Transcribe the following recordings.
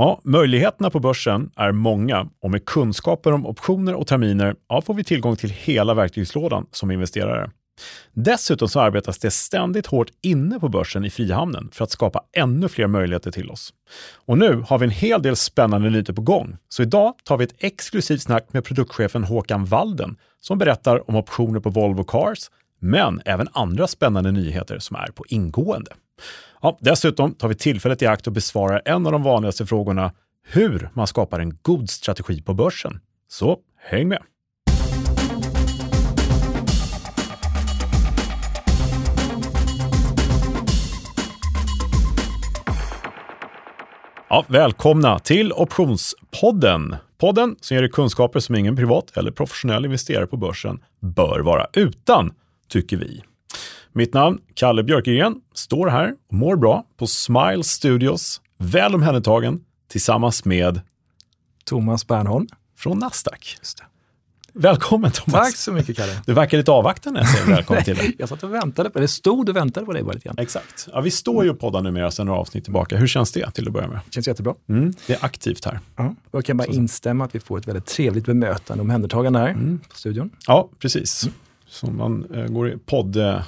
Ja, möjligheterna på börsen är många och med kunskaper om optioner och terminer ja, får vi tillgång till hela verktygslådan som investerare. Dessutom så arbetas det ständigt hårt inne på börsen i Frihamnen för att skapa ännu fler möjligheter till oss. Och nu har vi en hel del spännande nyheter på gång. Så idag tar vi ett exklusivt snack med produktchefen Håkan Walden som berättar om optioner på Volvo Cars, men även andra spännande nyheter som är på ingående. Ja, dessutom tar vi tillfället i akt och besvarar en av de vanligaste frågorna, hur man skapar en god strategi på börsen. Så häng med! Ja, välkomna till Optionspodden. Podden som ger dig kunskaper som ingen privat eller professionell investerare på börsen bör vara utan, tycker vi. Mitt namn, Kalle Björkegren, står här och mår bra på Smile Studios, väl omhändertagen, tillsammans med Thomas Bernholm från Nasdaq. Välkommen Thomas. Tack så mycket Kalle. Du verkar lite avvaktande när jag säger välkommen till dig. jag satt och väntade på det, stod och väntade på dig bara lite grann. Exakt. Ja, vi står ju och poddar numera sedan några avsnitt tillbaka. Hur känns det till att börja med? Känns jättebra. Mm, det är aktivt här. Ja. Jag kan bara så instämma att vi får ett väldigt trevligt bemötande och omhändertagande här mm. på studion. Ja, precis. Mm. Så man eh, går i podd, eh,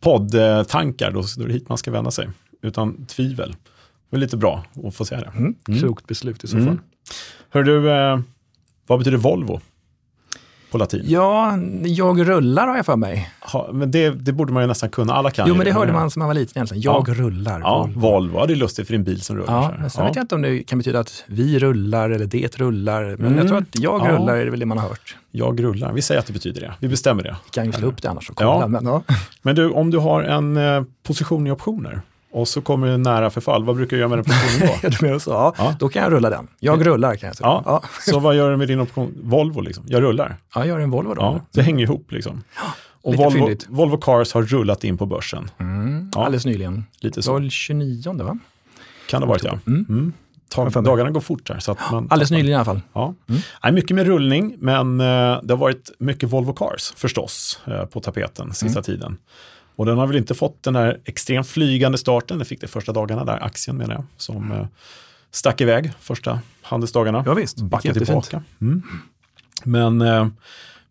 poddtankar, då, då är det hit man ska vända sig. Utan tvivel. Det är lite bra att få säga det. Mm. Klokt beslut i så fall. Mm. Hör du, eh, vad betyder Volvo? På latin? Ja, jag rullar har jag för mig. Ha, men det, det, borde man ju nästan kunna, alla kan Jo, men det hörde man som man var liten egentligen. Jag ja. rullar. Ja, Volvo. Volvo. Ja, det är lustigt för din bil som rullar. Ja, men sen ja. vet jag inte om det kan betyda att vi rullar eller det rullar. Men mm. jag tror att jag ja. rullar är det väl det man har hört. Jag rullar, vi säger att det betyder det. Vi bestämmer det. Vi kan ju slå upp det annars och kolla. Ja. Men, men du, om du har en eh, position i optioner, och så kommer det nära förfall. Vad brukar du göra med den positionen då? du menar så? Ja, ja, då kan jag rulla den. Jag rullar kan jag säga. Ja. ja. så vad gör du med din option? Volvo liksom? Jag rullar? Ja, jag gör en Volvo då. Ja, det hänger ihop liksom. Och Volvo, Volvo, Cars har rullat in på börsen. Mm, ja. Alldeles nyligen. Lite så. Var 29 va? Kan det ha varit ja. Mm. Mm. Tag, dagarna går fort här. Så att man Alldeles nyligen i alla fall. Ja. Mm. Nej, mycket med rullning, men eh, det har varit mycket Volvo Cars förstås eh, på tapeten sista mm. tiden. Och den har väl inte fått den här extremt flygande starten, den fick det första dagarna där, aktien menar jag, som eh, stack iväg första handelsdagarna. Ja, visst, backade tillbaka. Mm. Men eh,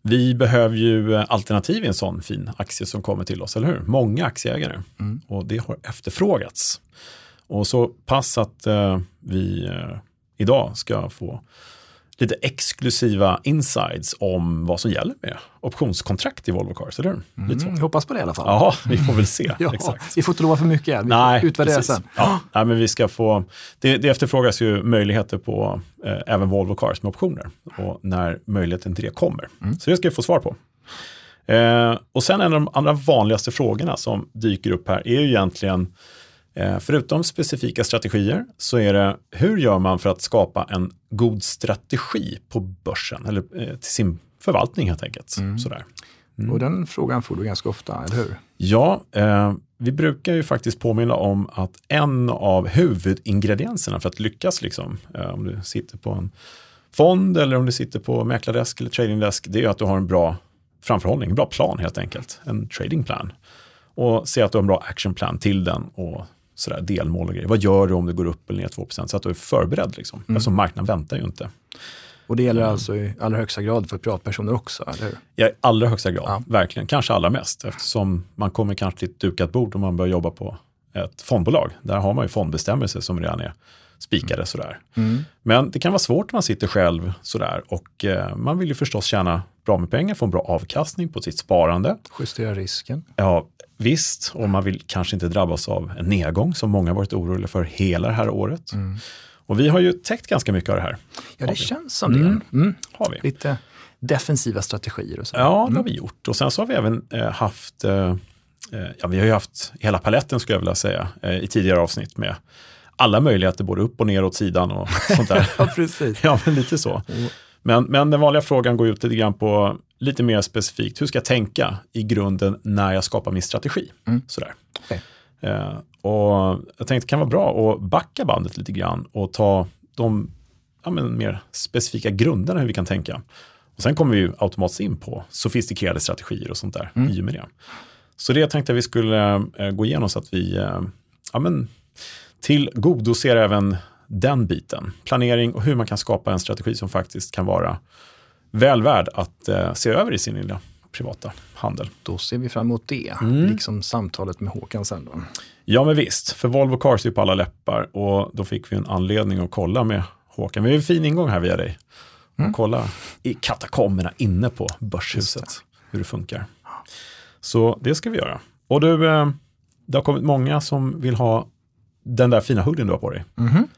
vi behöver ju eh, alternativ i en sån fin aktie som kommer till oss, eller hur? Många aktieägare. Mm. Och det har efterfrågats. Och så pass att eh, vi eh, idag ska få lite exklusiva insights om vad som gäller med optionskontrakt i Volvo Cars, eller hur? Mm, lite så. Hoppas på det i alla fall. Ja, vi får väl se. ja, Exakt. Vi får inte lova för mycket, vi Nej, utvärdera sen. Ja, nej, men vi ska få, det, det efterfrågas ju möjligheter på eh, även Volvo Cars med optioner och när möjligheten till det kommer. Mm. Så det ska vi få svar på. Eh, och sen en av de andra vanligaste frågorna som dyker upp här är ju egentligen förutom specifika strategier så är det hur gör man för att skapa en god strategi på börsen eller eh, till sin förvaltning helt enkelt. Mm. Sådär. Mm. Och den frågan får du ganska ofta, eller hur? Ja, eh, vi brukar ju faktiskt påminna om att en av huvudingredienserna för att lyckas, liksom, eh, om du sitter på en fond eller om du sitter på mäklardesk eller tradingdesk, det är att du har en bra framförhållning, en bra plan helt enkelt, en tradingplan. Och se att du har en bra actionplan till den och sådär, delmål och grejer. Vad gör du om det går upp eller ner 2% Så att du är förberedd. Liksom. Mm. Eftersom marknaden väntar ju inte. Och det gäller mm. alltså i allra högsta grad för privatpersoner också, eller hur? Ja, i allra högsta grad, ja. verkligen. Kanske allra mest, eftersom man kommer kanske till ett dukat bord om man börjar jobba på ett fondbolag. Där har man ju fondbestämmelser som redan är spikade mm. sådär. Mm. Men det kan vara svårt när man sitter själv sådär och eh, man vill ju förstås tjäna bra med pengar, få en bra avkastning på sitt sparande. Justera risken. Ja, Visst, och man vill kanske inte drabbas av en nedgång som många varit oroliga för hela det här året. Mm. Och vi har ju täckt ganska mycket av det här. Ja, det känns som det. Mm. Mm. Har vi. Lite defensiva strategier och så. Ja, det har mm. vi gjort. Och sen så har vi även eh, haft, eh, eh, ja vi har ju haft hela paletten skulle jag vilja säga, eh, i tidigare avsnitt med alla möjligheter, både upp och ner åt sidan och sånt där. ja, precis. ja, men lite så. Men, men den vanliga frågan går ut lite grann på lite mer specifikt, hur ska jag tänka i grunden när jag skapar min strategi? Mm. Sådär. Okay. Eh, och jag tänkte det kan vara bra att backa bandet lite grann och ta de ja, mer specifika grunderna hur vi kan tänka. Och sen kommer vi automatiskt in på sofistikerade strategier och sånt där mm. i och med det. Så det tänkte jag vi skulle eh, gå igenom så att vi eh, ja, men, tillgodoser även den biten. Planering och hur man kan skapa en strategi som faktiskt kan vara väl värd att eh, se över i sin lilla privata handel. Då ser vi fram emot det, mm. liksom samtalet med Håkan sen då. Ja, men visst. För Volvo Cars är på alla läppar och då fick vi en anledning att kolla med Håkan. Vi har en fin ingång här via dig. Mm. Och kolla i katakomberna inne på Börshuset det. hur det funkar. Så det ska vi göra. Och du, eh, det har kommit många som vill ha den där fina hoodien du har på dig. Mm.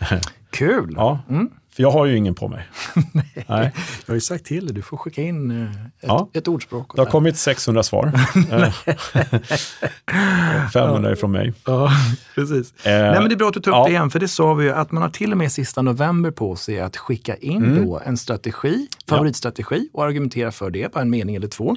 Kul! ja, mm. För jag har ju ingen på mig. Nej. Nej. Jag har ju sagt till dig, du får skicka in eh, ett, ja. ett ordspråk. Det har kommit 600 svar. 500 är från mig. Ja, precis. Eh, Nej, men det är bra att du tar upp ja. det igen, för det sa vi ju att man har till och med sista november på sig att skicka in mm. då en strategi, favoritstrategi och argumentera för det, bara en mening eller två.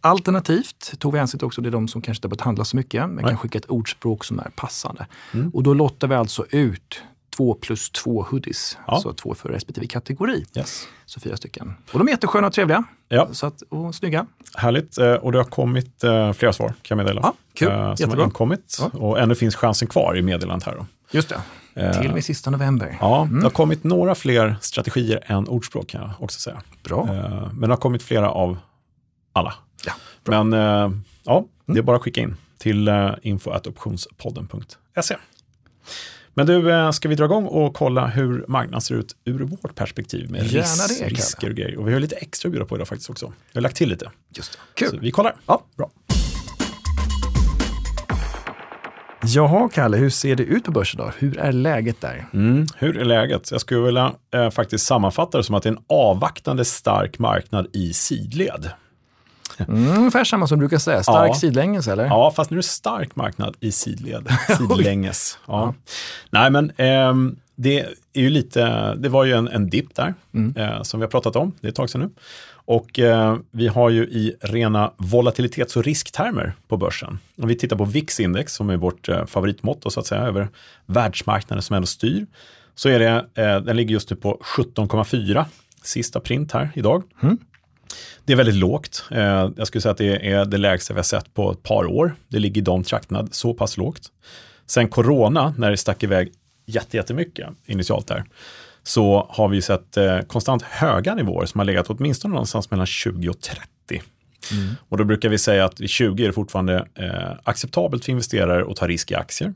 Alternativt tog vi hänsyn också till de som kanske inte har börjat handla så mycket, men Nej. kan skicka ett ordspråk som är passande. Mm. Och då lottar vi alltså ut två plus två hoodies, ja. så två för respektive kategori. Yes. Så fyra stycken. Och de är jättesköna och trevliga ja. så att, och snygga. Härligt, eh, och det har kommit eh, flera svar kan jag meddela. Ja, kul. Som Jättebra. har inkommit ja. och ännu finns chansen kvar i meddelandet här. Då. Just det, till och med sista november. Ja, mm. det har kommit några fler strategier än ordspråk kan jag också säga. Bra. Men det har kommit flera av alla. Ja, Men ja, det är mm. bara att skicka in till info.optionspodden.se. Men du, eh, ska vi dra igång och kolla hur marknaden ser ut ur vårt perspektiv med Gärna det, risker och grejer. Och vi har lite extra att bjuda på idag faktiskt också. Vi har lagt till lite. Just det. Kul. Så vi kollar. Ja, bra. Jaha, Kalle, hur ser det ut på börsen då? Hur är läget där? Mm, hur är läget? Jag skulle vilja eh, faktiskt sammanfatta det som att det är en avvaktande stark marknad i sidled. Mm, ungefär samma som du brukar säga, stark ja. sidlänges eller? Ja, fast nu är det stark marknad i sidled, sidlänges. ja. ja. Nej, men eh, det är ju lite, det var ju en, en dipp där mm. eh, som vi har pratat om, det är ett tag sedan nu. Och eh, vi har ju i rena volatilitets och risktermer på börsen. Om vi tittar på VIX-index som är vårt eh, favoritmått så att säga över världsmarknaden som ändå styr. Så är det, eh, den ligger just nu på 17,4 sista print här idag. Mm. Det är väldigt lågt. Eh, jag skulle säga att det är det lägsta vi har sett på ett par år. Det ligger i de trakterna så pass lågt. Sen corona, när det stack iväg jättemycket initialt där, så har vi sett eh, konstant höga nivåer som har legat åtminstone någonstans mellan 20 och 30. Mm. Och då brukar vi säga att vid 20 är det fortfarande eh, acceptabelt för investerare att ta risk i aktier.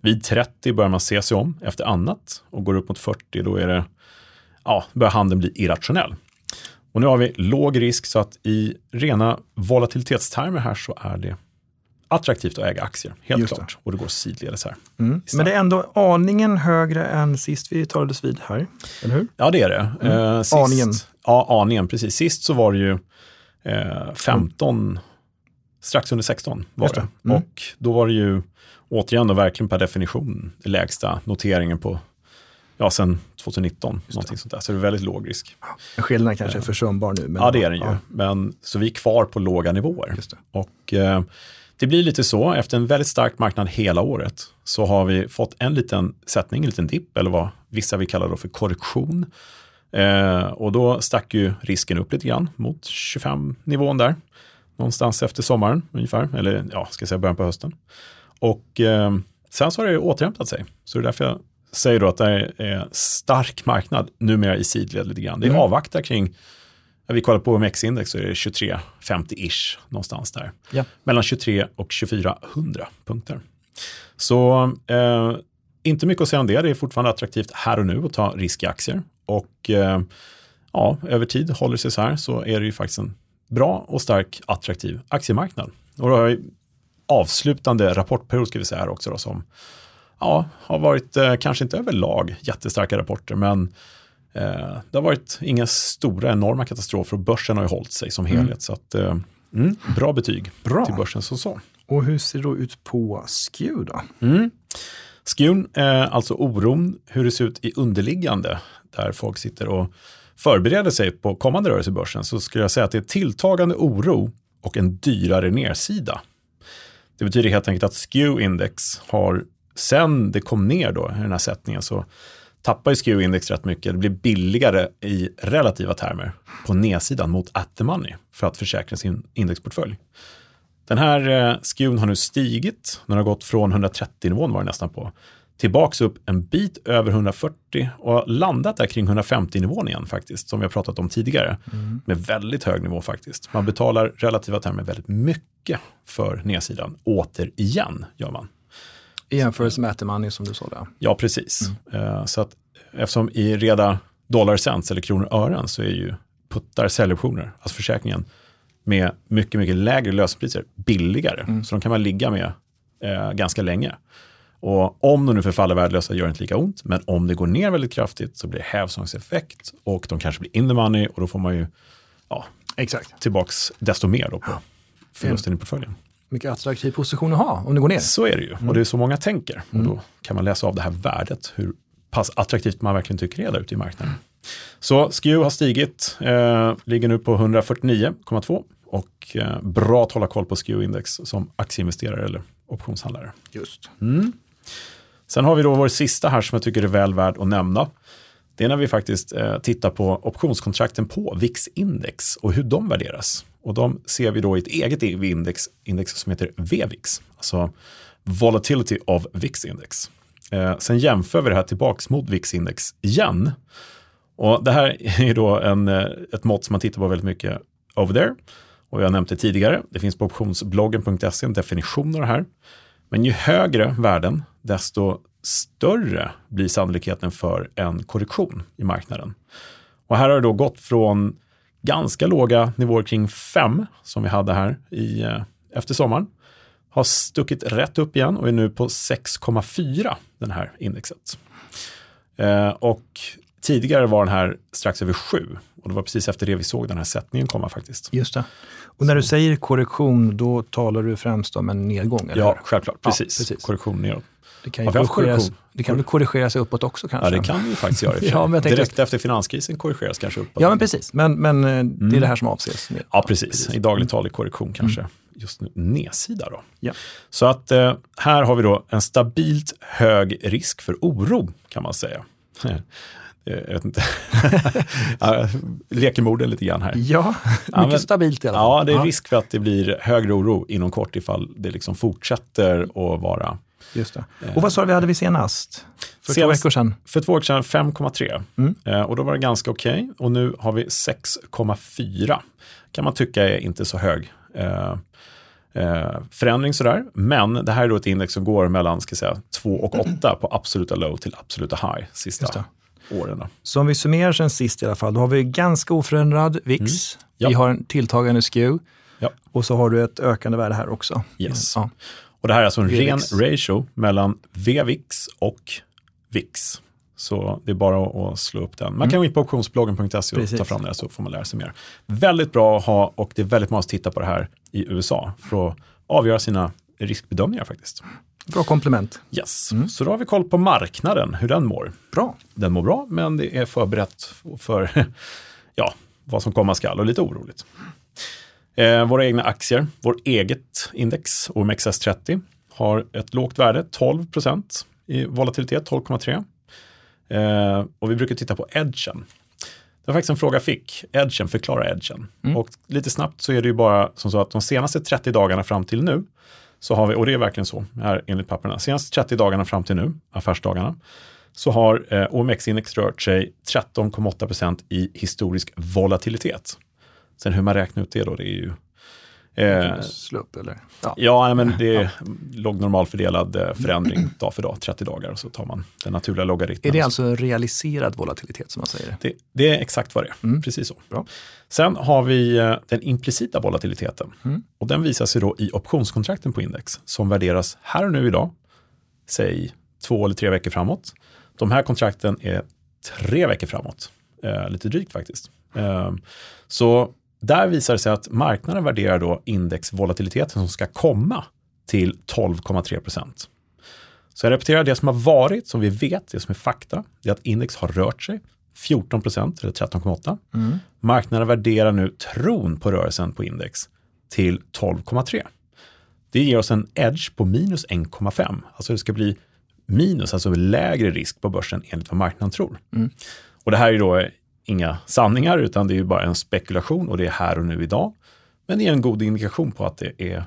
Vid 30 börjar man se sig om efter annat och går upp mot 40 då är det, ja, börjar handeln bli irrationell. Och nu har vi låg risk så att i rena volatilitetstermer här så är det attraktivt att äga aktier, helt Just klart. Det. Och det går sidledes här. Mm. Men det är ändå aningen högre än sist vi talades vid här, eller hur? Ja, det är det. Mm. Eh, sist, aningen. Ja, aningen, precis. Sist så var det ju eh, 15, mm. strax under 16 var det. det. Mm. Och då var det ju återigen då verkligen per definition lägsta noteringen på ja, sen 2019. Någonting sånt där. Så det är väldigt låg risk. Ja, skillnaden kanske är försumbar nu. Men ja, det är den ju. Men, så vi är kvar på låga nivåer. Och eh, det blir lite så, efter en väldigt stark marknad hela året, så har vi fått en liten sättning, en liten dipp, eller vad vissa vill kalla det för korrektion. Eh, och då stack ju risken upp lite grann mot 25-nivån där. Någonstans efter sommaren ungefär, eller ja, ska jag säga början på hösten. Och eh, sen så har det återhämtat sig. Så det är därför jag säger då att det är stark marknad numera i sidled lite grann. Det är mm. avvaktar kring, när vi kollar på OMX-index så är det 2350-ish någonstans där. Ja. Mellan 23 och 2400 punkter. Så eh, inte mycket att säga om det. Det är fortfarande attraktivt här och nu att ta risk i aktier. Och eh, ja, över tid håller det sig så här så är det ju faktiskt en bra och stark attraktiv aktiemarknad. Och då har vi avslutande rapportperiod ska vi säga här också då, som ja, har varit eh, kanske inte överlag jättestarka rapporter, men eh, det har varit inga stora enorma katastrofer och börsen har ju hållit sig som mm. helhet. Mm. Så att, eh, mm, bra betyg bra. till börsen som så. Och hur ser det då ut på SKEW då? Mm. SKEWn, alltså oron, hur det ser ut i underliggande, där folk sitter och förbereder sig på kommande rörelse i börsen, så skulle jag säga att det är tilltagande oro och en dyrare nedsida. Det betyder helt enkelt att SKEW-index har sen det kom ner då, i den här sättningen, så tappar ju SKEW-index rätt mycket. Det blir billigare i relativa termer på nedsidan mot at the money för att försäkra sin indexportfölj. Den här eh, SKEWn har nu stigit. Den har gått från 130-nivån var det nästan på tillbaks upp en bit över 140 och landat där kring 150-nivån igen faktiskt, som vi har pratat om tidigare. Mm. Med väldigt hög nivå faktiskt. Man betalar relativa termer väldigt mycket för nedsidan. Återigen gör man. I jämförelse med Money som du sa där. Ja, precis. Mm. Uh, så att eftersom i reda dollar cents eller kronor ören så är ju puttar säljoptioner, alltså försäkringen, med mycket, mycket lägre löspriser billigare. Mm. Så de kan man ligga med eh, ganska länge. Och om de nu förfaller värdelösa gör det inte lika ont, men om det går ner väldigt kraftigt så blir det hävstångseffekt och de kanske blir in the money och då får man ju ja, Exakt. tillbaks desto mer då på förlusten i portföljen. Mycket attraktiv position att ha om det går ner. Så är det ju, mm. och det är så många tänker. Mm. Och då kan man läsa av det här värdet, hur pass attraktivt man verkligen tycker det är där ute i marknaden. Så SKEW har stigit, eh, ligger nu på 149,2 och eh, bra att hålla koll på SKEW-index som aktieinvesterare eller optionshandlare. Just. Mm. Sen har vi då vår sista här som jag tycker är väl värd att nämna. Det är när vi faktiskt eh, tittar på optionskontrakten på VIX-index och hur de värderas. Och de ser vi då i ett eget index, index som heter VVIX, alltså Volatility of VIX-index. Eh, sen jämför vi det här tillbaks mot VIX-index igen. Och det här är då en, eh, ett mått som man tittar på väldigt mycket over there. Och jag nämnde det tidigare, det finns på optionsbloggen.se en definition av det här. Men ju högre värden, desto större blir sannolikheten för en korrektion i marknaden. Och här har det då gått från ganska låga nivåer kring 5 som vi hade här i, eh, efter sommaren. Har stuckit rätt upp igen och är nu på 6,4 den här indexet. Eh, och tidigare var den här strax över 7 och det var precis efter det vi såg den här sättningen komma faktiskt. Just det. Och när du säger korrektion, då talar du främst om en nedgång? Eller? Ja, självklart. Precis. Ja, precis. Korrektion neråt. Det kan ju korrigeras, det kan väl korrigeras uppåt också kanske? Ja, det kan det ju faktiskt göra. ja, men Direkt tänkte... efter finanskrisen korrigeras kanske uppåt. Ja, men precis. Men, men eh, mm. det är det mm. här som avses. Med. Ja, precis. precis. I dagligt tal är korrektion kanske mm. just nu nedsida. Då. Ja. Så att eh, här har vi då en stabilt hög risk för oro kan man säga. Eh, jag vet inte. Leker morden lite grann här. Ja, mycket ja, men, stabilt i alla fall. Ja, det är risk för att det blir högre oro inom kort ifall det liksom fortsätter att vara Just det. Och vad sa du vi hade vi senast? För senast, två veckor sedan? För två veckor sedan 5,3. Mm. Eh, och då var det ganska okej. Okay. Och nu har vi 6,4. Kan man tycka är inte så hög. Eh, eh, förändring sådär. Men det här är då ett index som går mellan ska säga, 2 och 8 på absoluta low till absoluta high sista åren. Så om vi summerar sen sist i alla fall, då har vi ganska oförändrad VIX. Mm. Ja. Vi har en tilltagande SKEW. Ja. Och så har du ett ökande värde här också. Yes. Ja. Och det här är alltså en VVX. ren ratio mellan VVIX och VIX. Så det är bara att slå upp den. Man mm. kan gå in på optionsbloggen.se och ta fram det så får man lära sig mer. Väldigt bra att ha och det är väldigt många som tittar på det här i USA för att avgöra sina riskbedömningar faktiskt. Bra komplement. Yes, mm. så då har vi koll på marknaden, hur den mår. Bra. Den mår bra, men det är förberett för ja, vad som komma skall och lite oroligt. Eh, våra egna aktier, vår eget index, OMXS30, har ett lågt värde, 12% i volatilitet, 12,3. Eh, och vi brukar titta på edgen. Det var faktiskt en fråga jag fick, edgen, förklara edgen. Mm. Och lite snabbt så är det ju bara som så att de senaste 30 dagarna fram till nu, så har vi, och det är verkligen så här enligt papperna, senaste 30 dagarna fram till nu, affärsdagarna, så har eh, OMX-index rört sig 13,8% i historisk volatilitet. Sen hur man räknar ut det då, det är ju Eh, Slupp eller? Ja, ja men det är låg normalfördelad eh, förändring dag för dag, 30 dagar, och så tar man den naturliga logaritmen. Är det alltså realiserad volatilitet som man säger? Det, det är exakt vad det är, mm. precis så. Bra. Sen har vi eh, den implicita volatiliteten mm. och den visar sig då i optionskontrakten på index som värderas här och nu idag, säg två eller tre veckor framåt. De här kontrakten är tre veckor framåt, eh, lite drygt faktiskt. Eh, så där visar det sig att marknaden värderar då indexvolatiliteten som ska komma till 12,3 procent. Så jag repeterar, det som har varit, som vi vet, det som är fakta, det är att index har rört sig 14 procent, eller 13,8. Mm. Marknaden värderar nu tron på rörelsen på index till 12,3. Det ger oss en edge på minus 1,5. Alltså det ska bli minus, alltså lägre risk på börsen enligt vad marknaden tror. Mm. Och det här är då inga sanningar, utan det är bara en spekulation och det är här och nu idag. Men det är en god indikation på att det är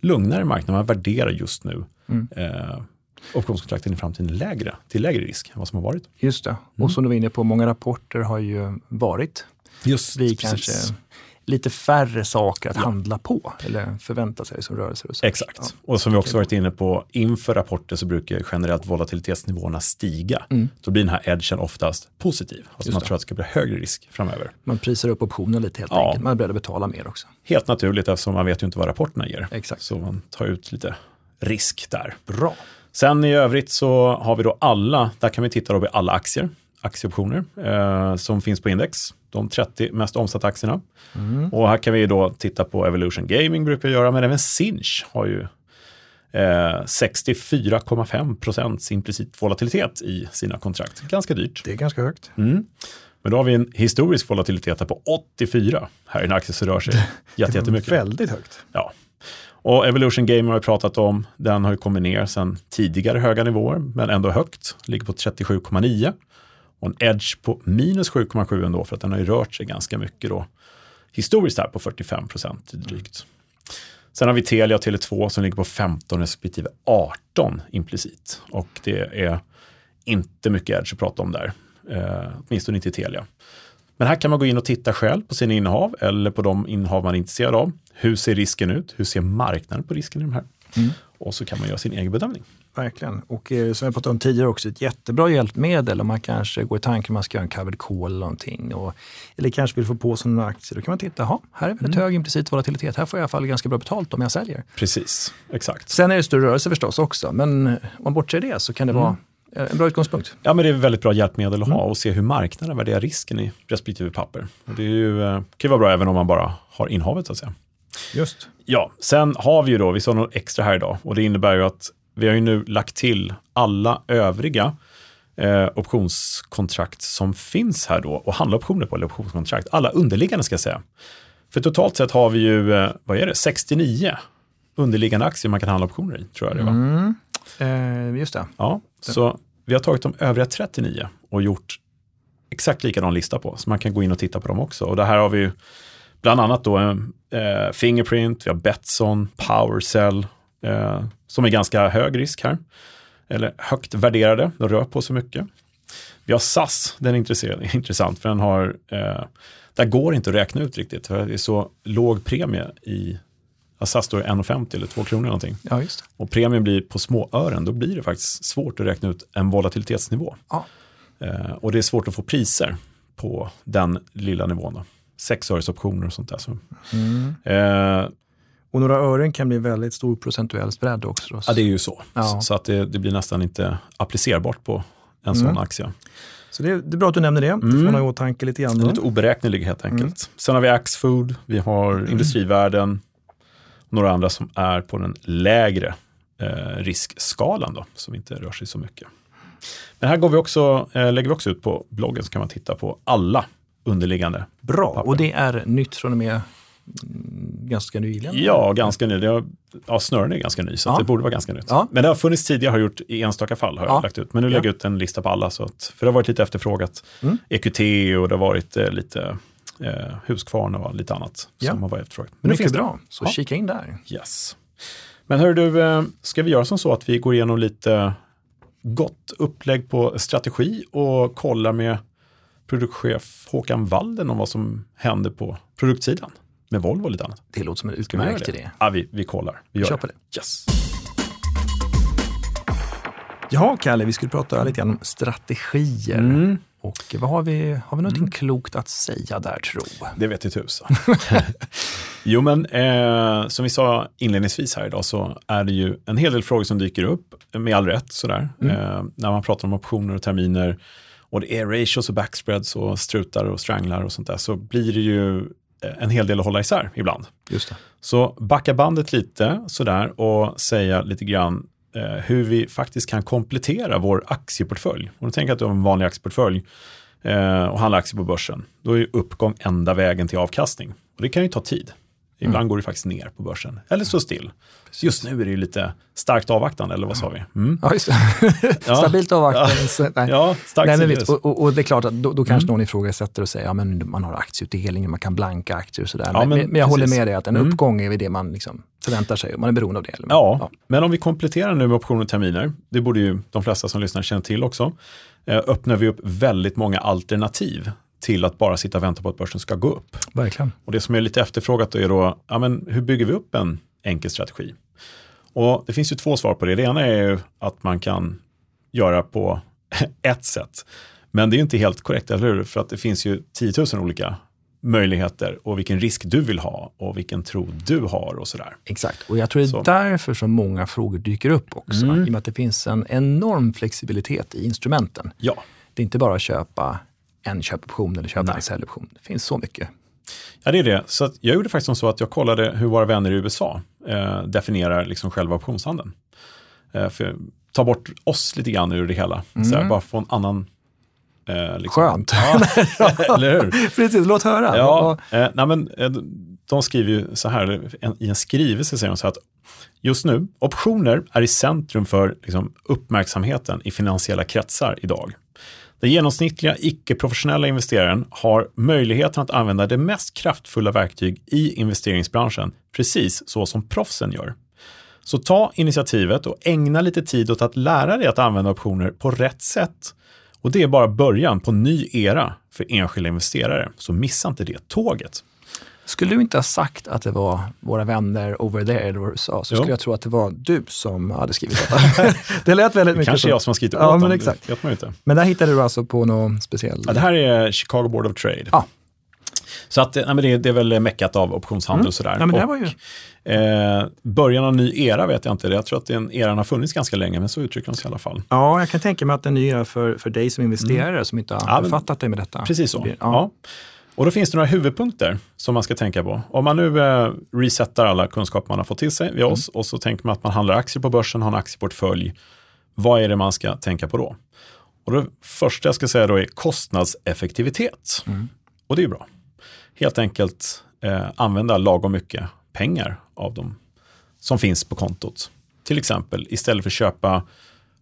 lugnare marknad. Man värderar just nu mm. eh, optionskontrakten i framtiden lägre, till lägre risk än vad som har varit. Just det. Mm. Och som du var inne på, många rapporter har ju varit. Just blir kanske lite färre saker att ja. handla på eller förvänta sig som rörelser. Och så. Exakt. Ja. Och som vi också varit inne på, inför rapporter så brukar generellt volatilitetsnivåerna stiga. Mm. Då blir den här edgen oftast positiv. Alltså man tror att det ska bli högre risk framöver. Man prisar upp optioner lite helt ja. enkelt. Man är beredd att betala mer också. Helt naturligt eftersom man vet ju inte vad rapporterna ger. Exakt. Så man tar ut lite risk där. Bra. Sen i övrigt så har vi då alla, där kan vi titta då på alla aktier, aktieoptioner eh, som finns på index. De 30 mest omsatta aktierna. Mm. Och här kan vi då titta på Evolution Gaming brukar vi göra, men även Sinch har ju eh, 64,5 procents implicit volatilitet i sina kontrakt. Ganska dyrt. Det är ganska högt. Mm. Men då har vi en historisk volatilitet på 84 här i en aktie som rör sig jättemycket. Väldigt högt. Ja, och Evolution Gamer har vi pratat om. Den har ju kommit ner sedan tidigare höga nivåer, men ändå högt. Ligger på 37,9. Och en edge på minus 7,7 ändå, för att den har ju rört sig ganska mycket då. Historiskt här på 45 procent drygt. Sen har vi Telia och Tele2 som ligger på 15 respektive 18 implicit. Och det är inte mycket edge att prata om där. Eh, åtminstone inte i Telia. Men här kan man gå in och titta själv på sina innehav eller på de innehav man är intresserad av. Hur ser risken ut? Hur ser marknaden på risken i de här? Mm. Och så kan man göra sin egen bedömning. Verkligen. Och eh, som jag pratade om tidigare också, ett jättebra hjälpmedel om man kanske går i tanken man ska göra en covered call eller någonting. Och, eller kanske vill få på sig några aktier. Då kan man titta, här är väldigt mm. hög implicit volatilitet. Här får jag i alla fall ganska bra betalt om jag säljer. Precis, exakt. Sen är det större rörelse förstås också, men om man bortser det så kan det mm. vara en bra utgångspunkt. Ja, men det är ett väldigt bra hjälpmedel att ha mm. och se hur marknaden värderar risken i respektive papper. Och det är ju, eh, kan ju vara bra även om man bara har innehavet så att säga. Just. Ja, sen har vi ju då, vi sa något extra här idag och det innebär ju att vi har ju nu lagt till alla övriga eh, optionskontrakt som finns här då och handla optioner på, eller optionskontrakt, alla underliggande ska jag säga. För totalt sett har vi ju, eh, vad är det, 69 underliggande aktier man kan handla optioner i, tror jag det var. Mm. Eh, just det. Ja, så vi har tagit de övriga 39 och gjort exakt likadan lista på, så man kan gå in och titta på dem också. Och det här har vi bland annat då eh, Fingerprint, vi har Betsson, Powercell, eh, som är ganska hög risk här. Eller högt värderade, de rör på sig mycket. Vi har SAS, den är intressant för den har, eh, där går inte att räkna ut riktigt, för det är så låg premie i Ja, SAS står 1,50 eller 2 kronor någonting. Ja, just Och premien blir på små ören, då blir det faktiskt svårt att räkna ut en volatilitetsnivå. Ja. Eh, och det är svårt att få priser på den lilla nivån. Då. Sexöresoptioner och sånt där. Så. Mm. Eh, och några ören kan bli väldigt stor procentuell spread också. Då. Ja, det är ju så. Ja. Så, att det, det, blir nästan inte applicerbart på en mm. sån aktie. Så det, det, är bra att du nämner det. Mm. Det får man ha i åtanke lite grann. Det är lite oberäknelig helt enkelt. Mm. Sen har vi Axfood, vi har mm. Industrivärden, några andra som är på den lägre eh, riskskalan då, som inte rör sig så mycket. Men här går vi också, eh, lägger vi också ut på bloggen så kan man titta på alla underliggande. Bra, papper. och det är nytt från och med ganska nyligen? Ja, ganska nyligen. Ja, snören är ganska ny, så ja. det borde vara ganska nytt. Ja. Men det har funnits tidigare, har gjort i enstaka fall, har ja. jag lagt ut. Men nu lägger jag ut en lista på alla, så att, för det har varit lite efterfrågat. Mm. EQT och det har varit eh, lite eh, Husqvarna och lite annat som har varit efterfrågat. Men Mycket bra, så ja. kika in där. Yes. Men hör du, eh, ska vi göra som så att vi går igenom lite gott upplägg på strategi och kollar med produktchef Håkan Walden om vad som händer på produktsidan med Volvo och lite annat. Det låter som en utmärkt idé. Ja, vi, vi kollar. Vi gör Kör på det. Yes. Ja, Kalle, vi skulle prata lite grann om strategier. Mm. Och vad har vi, har vi någonting mm. klokt att säga där tro? Det vet ju tusan. jo men eh, som vi sa inledningsvis här idag så är det ju en hel del frågor som dyker upp, med all rätt sådär, mm. eh, när man pratar om optioner och terminer och det är ratios och backspreads och strutar och stranglar och sånt där så blir det ju en hel del att hålla isär ibland. Just det. Så backa bandet lite sådär och säga lite grann eh, hur vi faktiskt kan komplettera vår aktieportfölj. Om du tänker att du har en vanlig aktieportfölj eh, och handlar aktier på börsen, då är uppgång enda vägen till avkastning. Och det kan ju ta tid. Ibland Mm. går det faktiskt ner på börsen, eller står still. Just nu är det ju lite starkt avvaktande, eller vad sa vi? Mm. Ja. Ja. Stabilt avvaktande. Nej. Ja, starkt Nej, men och, och, det är klart att då, då kanske Mm. någon ifrågasätter och säger ja, men man har aktieutdelning, man kan blanka aktier och sådär. Ja, men, men men, jag håller precis. med dig att en Mm. uppgång är det man liksom förväntar sig och man är beroende av det. Eller? Ja, men om vi kompletterar nu med optioner och terminer, det borde ju de flesta som lyssnar känna till också, eh, öppnar vi upp väldigt många alternativ till att bara sitta och vänta på att börsen ska gå upp. Verkligen. Och det som är lite efterfrågat är då, ja, men hur bygger vi upp en enkel strategi? Och det finns ju två svar på det. Det ena är ju att man kan göra på ett sätt. Men det är ju inte helt korrekt, eller hur? För att det finns ju 10 000 olika möjligheter och vilken risk du vill ha och vilken tro du har och sådär. Exakt, och jag tror det är Så. därför som många frågor dyker upp också. Mm. I och med att det finns en enorm flexibilitet i instrumenten. Ja, Det är inte bara att köpa en köpoption eller köpa en säljoption. Det finns så mycket. Ja, det är det. Så jag gjorde faktiskt så att jag kollade hur våra vänner i USA eh, definierar liksom själva optionshandeln. Eh, för ta bort oss lite grann ur det hela. Så här, bara få en annan... Eh, liksom. Skönt. Ja, eller hur? Precis, låt höra. Ja, eh, nej men, eh, de skriver ju så här, en, i en skrivelse säger de så här att just nu, optioner är i centrum för liksom, uppmärksamheten i finansiella kretsar idag. Den genomsnittliga icke-professionella investeraren har möjligheten att använda det mest kraftfulla verktyg i investeringsbranschen, precis så som proffsen gör. Så ta initiativet och ägna lite tid åt att lära dig att använda optioner på rätt sätt. Och det är bara början på en ny era för enskilda investerare, så missa inte det tåget. Skulle du inte ha sagt att det var våra vänner over there eller vad du sa, så Jo. skulle jag tro att det var du som hade skrivit detta. det lät väldigt mycket Kanske så. jag som har skrivit Ja, men exakt. det vet man inte. Men där hittade du alltså på någon speciell... Ja, det här är Chicago Board of Trade. Ja. Så att, nej, men det, det är väl meckat av optionshandel och sådär. Ja, men det här var ju... eh, början av en ny era vet jag inte. Jag tror att den eran har funnits ganska länge, men så uttrycker de sig i alla fall. Ja, jag kan tänka mig att den nya för, för dig som investerare som inte har Ja, befattat dig med detta. Precis så. Ja. Ja. Och då finns det några huvudpunkter som man ska tänka på. Om man nu eh, resetar alla kunskaper man har fått till sig via oss och så tänker man att man handlar aktier på börsen, har en aktieportfölj. Vad är det man ska tänka på då? Och det första jag ska säga då är kostnadseffektivitet. Och det är bra. Helt enkelt eh, använda lagom mycket pengar av dem som finns på kontot. Till exempel istället för att köpa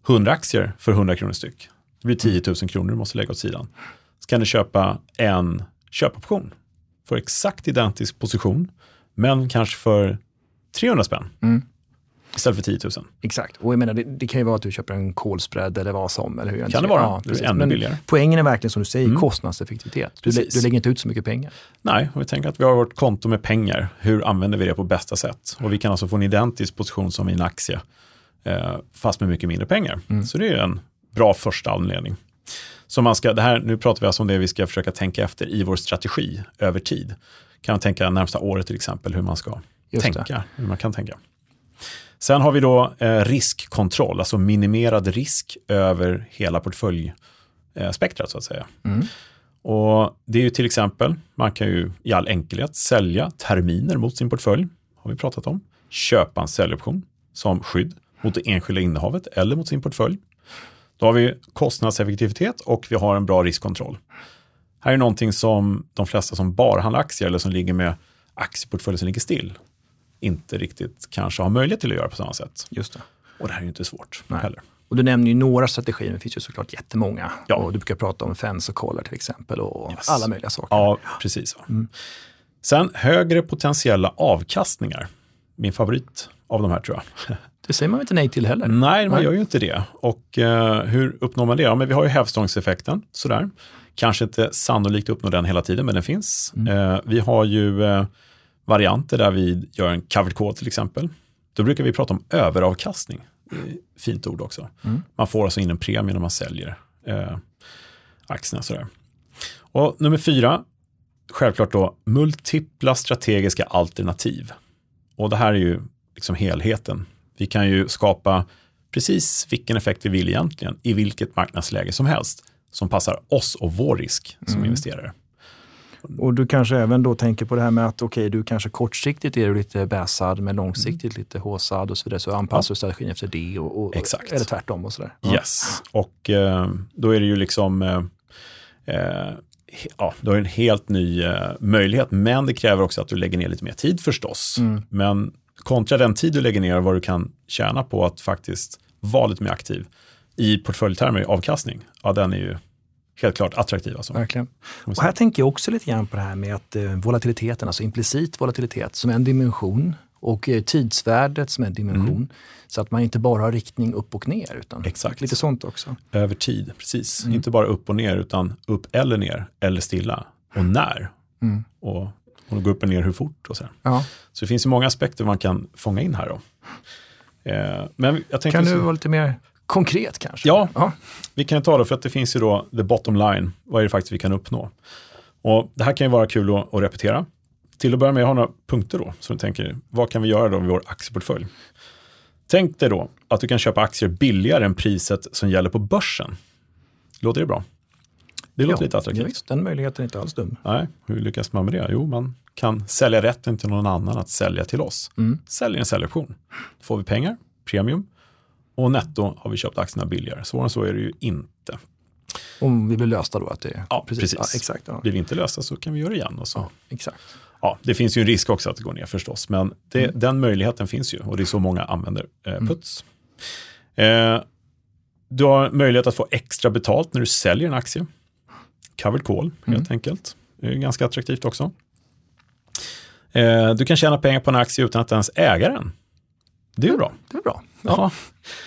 100 aktier för 100 kronor styck. Det blir 10 000 kronor du måste lägga åt sidan. Så kan du köpa en köpoption för exakt identisk position, men kanske för 300 spänn Mm. istället för 10 000. Exakt, och jag menar det, det kan ju vara att du köper en kolspread eller vad som. Eller hur? Kan det vara. Ja, Det är ännu billigare. Poängen är verkligen som du säger, Mm. kostnadseffektivitet. Du, lä- du lägger inte ut så mycket pengar. Nej, om vi tänker att vi har vårt konto med pengar, hur använder vi det på bästa sätt? Och vi kan alltså få en identisk position som i en aktie, eh, fast med mycket mindre pengar. Så det är en bra första anledning. Så man ska, det här, nu pratar vi alltså om det vi ska försöka tänka efter i vår strategi över tid. Kan man tänka närmsta året till exempel, hur man ska Just det. tänka, hur man kan tänka. Sen har vi då eh, riskkontroll, alltså minimerad risk över hela portföljspektrat så att säga. Mm. Och det är ju till exempel, man kan ju i all enkelhet sälja terminer mot sin portfölj, har vi pratat om. Köpa en säljoption som skydd mot det enskilda innehavet eller mot sin portfölj. Då har vi kostnadseffektivitet och vi har en bra riskkontroll. Här är någonting som de flesta som bara handlar aktier eller som ligger med aktieportföljer som ligger still inte riktigt kanske har möjlighet till att göra på samma sätt. Just det. Och det här är ju inte svårt Nej. heller. Och du nämner ju några strategier, men det finns ju såklart jättemånga. Ja. Och du brukar prata om fens och collar till exempel och Yes. alla möjliga saker. Ja, precis. Sen högre potentiella avkastningar. Min favorit av de här tror jag. Det säger man inte nej till heller. Nej, man Nej. gör ju inte det. Och eh, hur uppnår man det? Ja, men vi har ju hävstångseffekten, sådär. Kanske inte sannolikt uppnå den hela tiden, men den finns. Eh, vi har ju eh, varianter där vi gör en covered call till exempel. Då brukar vi prata om överavkastning. Fint ord också. Man får alltså in en premie när man säljer eh, aktierna. Sådär. Och nummer fyra, självklart då, multipla strategiska alternativ. Och det här är ju liksom helheten. Vi kan ju skapa precis vilken effekt vi vill egentligen i vilket marknadsläge som helst som passar oss och vår risk som investerare. Och du kanske även då tänker på det här med att okej, du kanske kortsiktigt är du lite bäsad, men långsiktigt lite håsad och så vidare. Så anpassar du strategin efter det och, och, Exakt. eller tvärtom och sådär. Yes, och eh, då är det ju liksom eh, eh, ja, du har en helt ny eh, möjlighet, men det kräver också att du lägger ner lite mer tid förstås. Mm. Men kontra den tid du lägger ner och vad du kan tjäna på att faktiskt vara lite mer aktiv i portföljtermer, avkastning, ja den är ju helt klart attraktiv. Alltså. Verkligen. Och här tänker jag också lite grann på det här med att eh, volatiliteten, alltså implicit volatilitet som en dimension och eh, tidsvärdet som en dimension. Mm. Så att man inte bara har riktning upp och ner utan Exakt. lite sånt också. Över tid, precis. Mm. Inte bara upp och ner, utan upp eller ner, eller stilla. Och när. Mm. Och, och det går upp och ner hur fort. Och så. Ja. så det finns ju många aspekter man kan fånga in här. Då. Eh, men jag tänker Kan så- du vara lite mer konkret kanske? Ja. ja. Vi kan ta det för att det finns ju då the bottom line. Vad är det faktiskt vi kan uppnå? Och det här kan ju vara kul att, att repetera. Till att börja med, jag har några punkter då. Så du tänker, vad kan vi göra då med vår aktieportfölj? Tänk dig då att du kan köpa aktier billigare än priset som gäller på börsen. Låter det bra? Det låter ja. lite attraktivt. Visst, den möjligheten är inte alls dum. Nej, hur lyckas man med det? Jo, man kan sälja rätten till någon annan att sälja till oss. Mm. Säljer en säljoption. Då får vi pengar, premium, och netto har vi köpt aktierna billigare. Svårare än så är det ju inte. Om vi blir lösta då att det Ja, precis. Ja, exakt. Ja. Blir vi inte lösta så kan vi göra det igen. Och så. Ja, exakt. Ja, det finns ju en risk också att det går ner förstås, men det, den möjligheten finns ju och det är så många använder eh, puts. Eh, du har möjlighet att få extra betalt när du säljer en aktie. Covered call, helt enkelt. Det är ganska attraktivt också. Eh, du kan tjäna pengar på en aktie utan att ens äga den. Det är ju bra. Det är bra. Ja.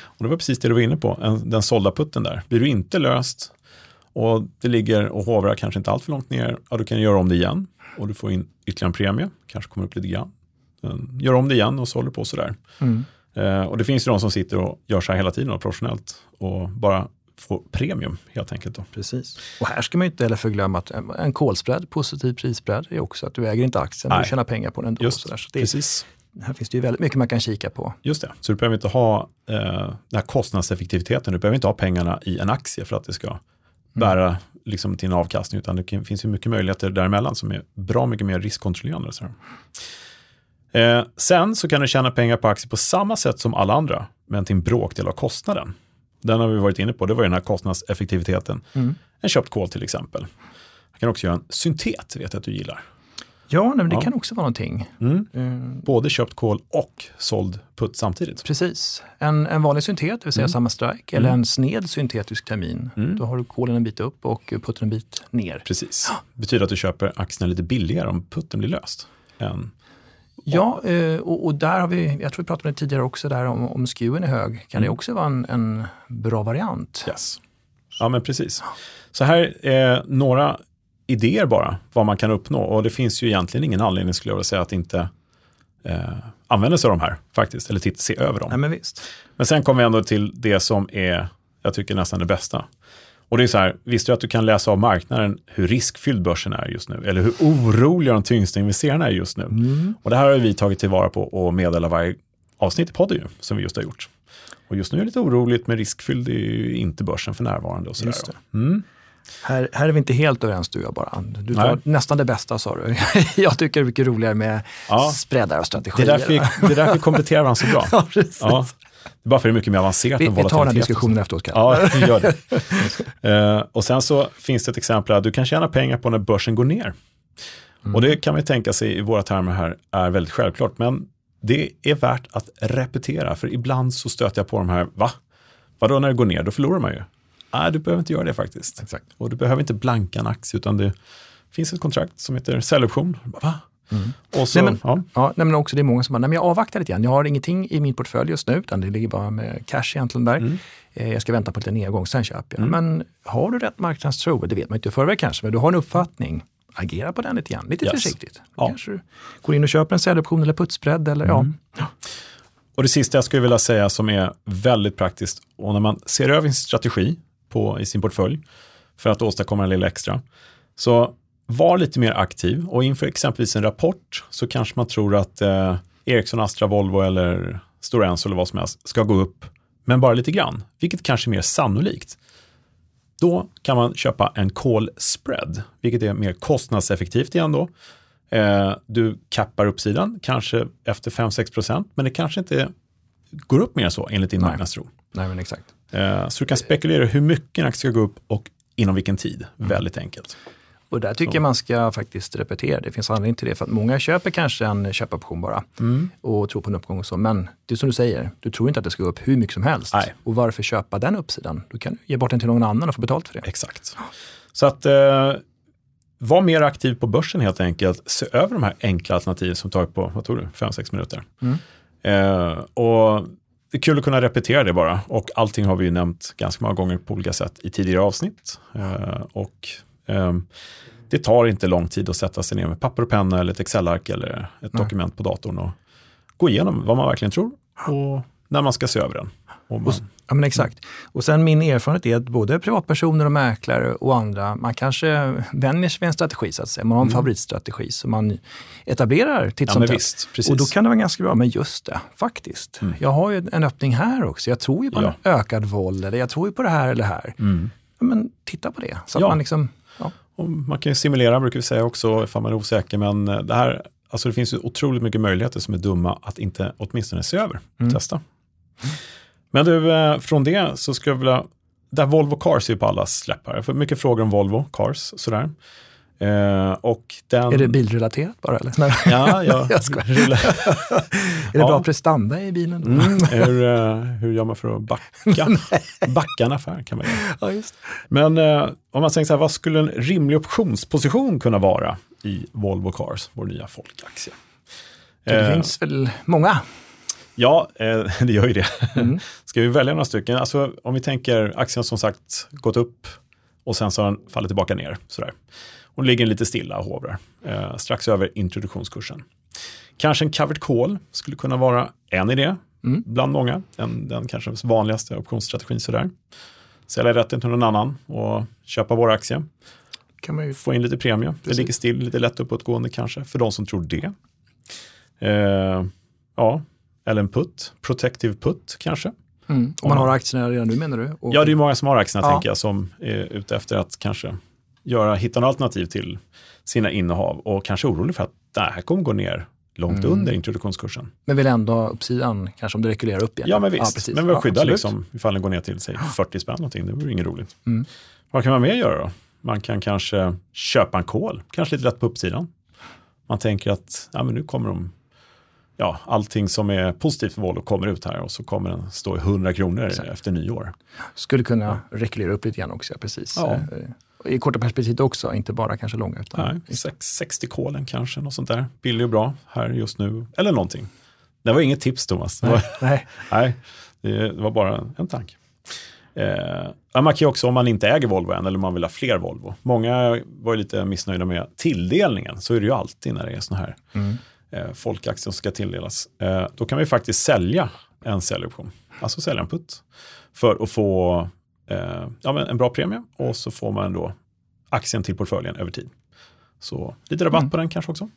Och det var precis det du var inne på, en, den sålda putten där. Blir du inte löst och det ligger och hovrar kanske inte allt för långt ner, ja du kan göra om det igen och du får in ytterligare en premie, kanske kommer upp lite grann. Gör om det igen och så håller du på sådär. Mm. Eh, och det finns ju de som sitter och gör så här hela tiden och professionellt och bara får premium helt enkelt. Då. Precis. Och här ska man ju inte heller förglömma att en- en call-spread, positiv prisspread, är också att du äger inte aktien, Nej. du tjänar pengar på den ändå. Just, så det, Precis. här finns det ju väldigt mycket man kan kika på. Just det, så du behöver inte ha eh, den här kostnadseffektiviteten. Du behöver inte ha pengarna i en aktie för att det ska bära liksom, till en avkastning, utan det finns ju mycket möjligheter däremellan som är bra mycket mer riskkontrollerande. Så. Eh, sen så kan du tjäna pengar på aktier på samma sätt som alla andra, men till en bråkdel av kostnaden. Den har vi varit inne på, det var den här kostnadseffektiviteten. Mm. En köpt kol till exempel. Jag kan också göra en syntet, vet jag att du gillar. Ja, nej, men det Ja. kan också vara någonting. Mm. Eh, Både köpt kol och såld putt samtidigt. Precis. En, en vanlig syntet, det vill säga Mm. samma strike, eller en sned syntetisk termin. Mm. Då har du kolen en bit upp och putten en bit ner. Precis. betyder att du köper aktierna lite billigare om putten blir löst. Än, Ja, eh, och, och där har vi, jag tror vi pratade om det tidigare också, där om, om skewen är hög, kan det Mm. också vara en, en bra variant. yes. Ja, men precis. Så här är några idéer bara, vad man kan uppnå. Och det finns ju egentligen ingen anledning, skulle jag vilja säga, att inte eh, använda sig av de här faktiskt, eller titta, se över dem. Nej, men visst. Men sen kommer vi ändå till det som är, jag tycker nästan det bästa. Och det är så här, visste du att du kan läsa av marknaden hur riskfylld börsen är just nu? Eller hur oroliga de tyngsta investerarna är just nu? Mm. Och det här har vi tagit tillvara på och meddelar varje avsnitt i podden ju, som vi just har gjort. Och just nu är det lite oroligt med riskfylld, är ju inte börsen för närvarande och då. Mm. Här, här är vi inte helt överens du och jag bara. Du tar Nej. nästan det bästa sa du. jag tycker det är mycket roligare med Ja. spreadar och Det, är strategier. därför vi, det är därför vi kompletterar varandra så bra. Ja. Det är bara för det är mycket mer avancerat Vi, än vi tar den volatilitet. diskussionen efteråt. Kalle. Ja, gör det. Eh, och sen så finns det ett exempel att du kan tjäna pengar på när börsen går ner. Och det kan vi tänka sig i våra termer här är väldigt självklart, men det är värt att repetera, för ibland så stöter jag på de här, va? Vadå när det går ner, då förlorar man ju. Nej, du behöver inte göra det faktiskt. Exakt. Och du behöver inte blanka en aktie, utan det finns ett kontrakt som heter säljoption. Va? Och så, Nej, men- ja, Ja, nej, men också det är många som bara, nej, men jag avvaktar lite grann. Jag har ingenting i min portfölj just nu, utan det ligger bara med cash egentligen där. Mm. Eh, Jag ska vänta på lite nedgång, sen köper jag. Men har du rätt marknadstro, det vet man inte i förväg kanske, men du har en uppfattning, agera på den lite grann, lite Yes. försiktigt. Ja. kanske du går in och köper en säljoption eller putsbredd eller Mm. ja. Och det sista jag skulle vilja säga som är väldigt praktiskt, och när man ser över sin strategi på, i sin portfölj för att åstadkomma en lilla extra, så var lite mer aktiv och inför exempelvis en rapport så kanske man tror att eh, Ericsson, Astra, Volvo eller Stora Enso eller vad som helst ska gå upp, men bara lite grann, vilket kanske är mer sannolikt. Då kan man köpa en call spread, vilket är mer kostnadseffektivt igen då. Eh, du kappar uppsidan, kanske efter 5-6%, men det kanske inte går upp mer så enligt din Nej. marknadstro. Nej men exakt. Eh, så du kan spekulera hur mycket en aktie ska gå upp och inom vilken tid. Mm. Väldigt enkelt. Och där tycker jag man ska faktiskt repetera. Det finns anledning till det. För att många köper kanske en köpoption bara Mm. och tror på en uppgång och så. Men det är som du säger, du tror inte att det ska gå upp hur mycket som helst. Nej. Och varför köpa den uppsidan? Du kan ge bort den till någon annan och få betalt för det. Exakt. Så att eh, var mer aktiv på börsen helt enkelt. Se över de här enkla alternativen som tar på, vad tror du, 5-6 minuter. Mm. Eh, och det är kul att kunna repetera det bara. Och allting har vi ju nämnt ganska många gånger på olika sätt i tidigare avsnitt. Eh, och det tar inte lång tid att sätta sig ner med papper och penna eller ett Excel-ark eller ett Nej. dokument på datorn och gå igenom vad man verkligen tror och när man ska se över den. Och man, Ja, men exakt. Och sen min erfarenhet är att både privatpersoner och mäklare och andra, man kanske vänjer sig vid en strategi så att säga. Man har en favoritstrategi som man etablerar titt ja, som tätt. Och då kan det vara ganska bra, men just det, faktiskt. Mm. Jag har ju en öppning här också. Jag tror ju på Ja. ökad våld, eller jag tror ju på det här eller det här. Mm. Ja, men titta på det. Så att Ja. man liksom. Och man kan ju simulera, brukar vi säga också, ifall man är osäker. Men eh, det här, alltså det finns ju otroligt mycket möjligheter som är dumma att inte åtminstone se över. Mm. Testa. Men du, eh, från det så skulle jag vilja, där Volvo Cars är ju på allas läppar. Jag får mycket frågor om Volvo Cars, sådär. Eh, och den, är det bilrelaterat bara? Eller? Nej. Ja, jag, Jag skojar. Är det Ja. bra prestanda i bilen? Mm, hur, eh, hur gör man för att backa? backa en affär kan man göra. Ja, just. Men eh, om man tänker så här, vad skulle en rimlig optionsposition kunna vara i Volvo Cars, vår nya folkaktie? det Eh, finns väl många. Ja, det gör ju det. Mm. Ska vi välja några stycken? Alltså, om vi tänker aktien som sagt gått upp och sen så har den fallit tillbaka ner. Sådär. Och ligger lite stilla och hovrar. Eh, strax över introduktionskursen. Kanske en covered call skulle kunna vara en idé Mm. bland många. Den, den kanske vanligaste optionsstrategin. Sådär. Sälja rätten till någon annan och köpa vår aktie. Kan man ju Få in lite premie. Det Precis. ligger still, lite lätt uppåtgående kanske, för de som tror det. Eh, ja, eller en putt. Protective put kanske. Mm. Om man har aktierna redan nu menar du? Och, Ja, det är många som har aktierna Ja. tänker jag, som är ute efter att kanske göra, hitta något alternativ till sina innehav och kanske orolig för att det här kommer gå ner långt Mm. under introduktionskursen. Men vill ändå ha uppsidan, kanske om det rekylerar upp igen? Ja, men visst. precis. men vi Ja, skyddar absolut. liksom ifall den går ner till säg 40 spänn någonting. Det vore inget roligt. Mm. Vad kan man mer göra då? Man kan kanske köpa en kol, kanske lite lätt på uppsidan. Man tänker att ja, men nu kommer de, ja, allting som är positivt för Volvo kommer ut här och så kommer den stå i 100 kronor Exakt. efter nyår. Skulle kunna rekylela upp lite grann också, ja, precis. Ja. I korta perspektivet också, inte bara kanske långa. Utan, Nej, sex- 60 kolen kanske, något sånt där. Billig och bra här just nu, eller någonting. Det var inget tips Thomas. Nej, nej. nej, det var bara en tanke. Eh, man kan ju också, om man inte äger Volvo än, eller man vill ha fler Volvo. Många var ju lite missnöjda med tilldelningen, så är det ju alltid när det är sådana här Mm. eh, folkaktier som ska tilldelas. Eh, då kan vi faktiskt sälja en säljoption, alltså sälja en putt, för att få eh, ja, men en bra premie och så får man då aktien till portföljen över tid. Så lite rabatt Mm. på den kanske också.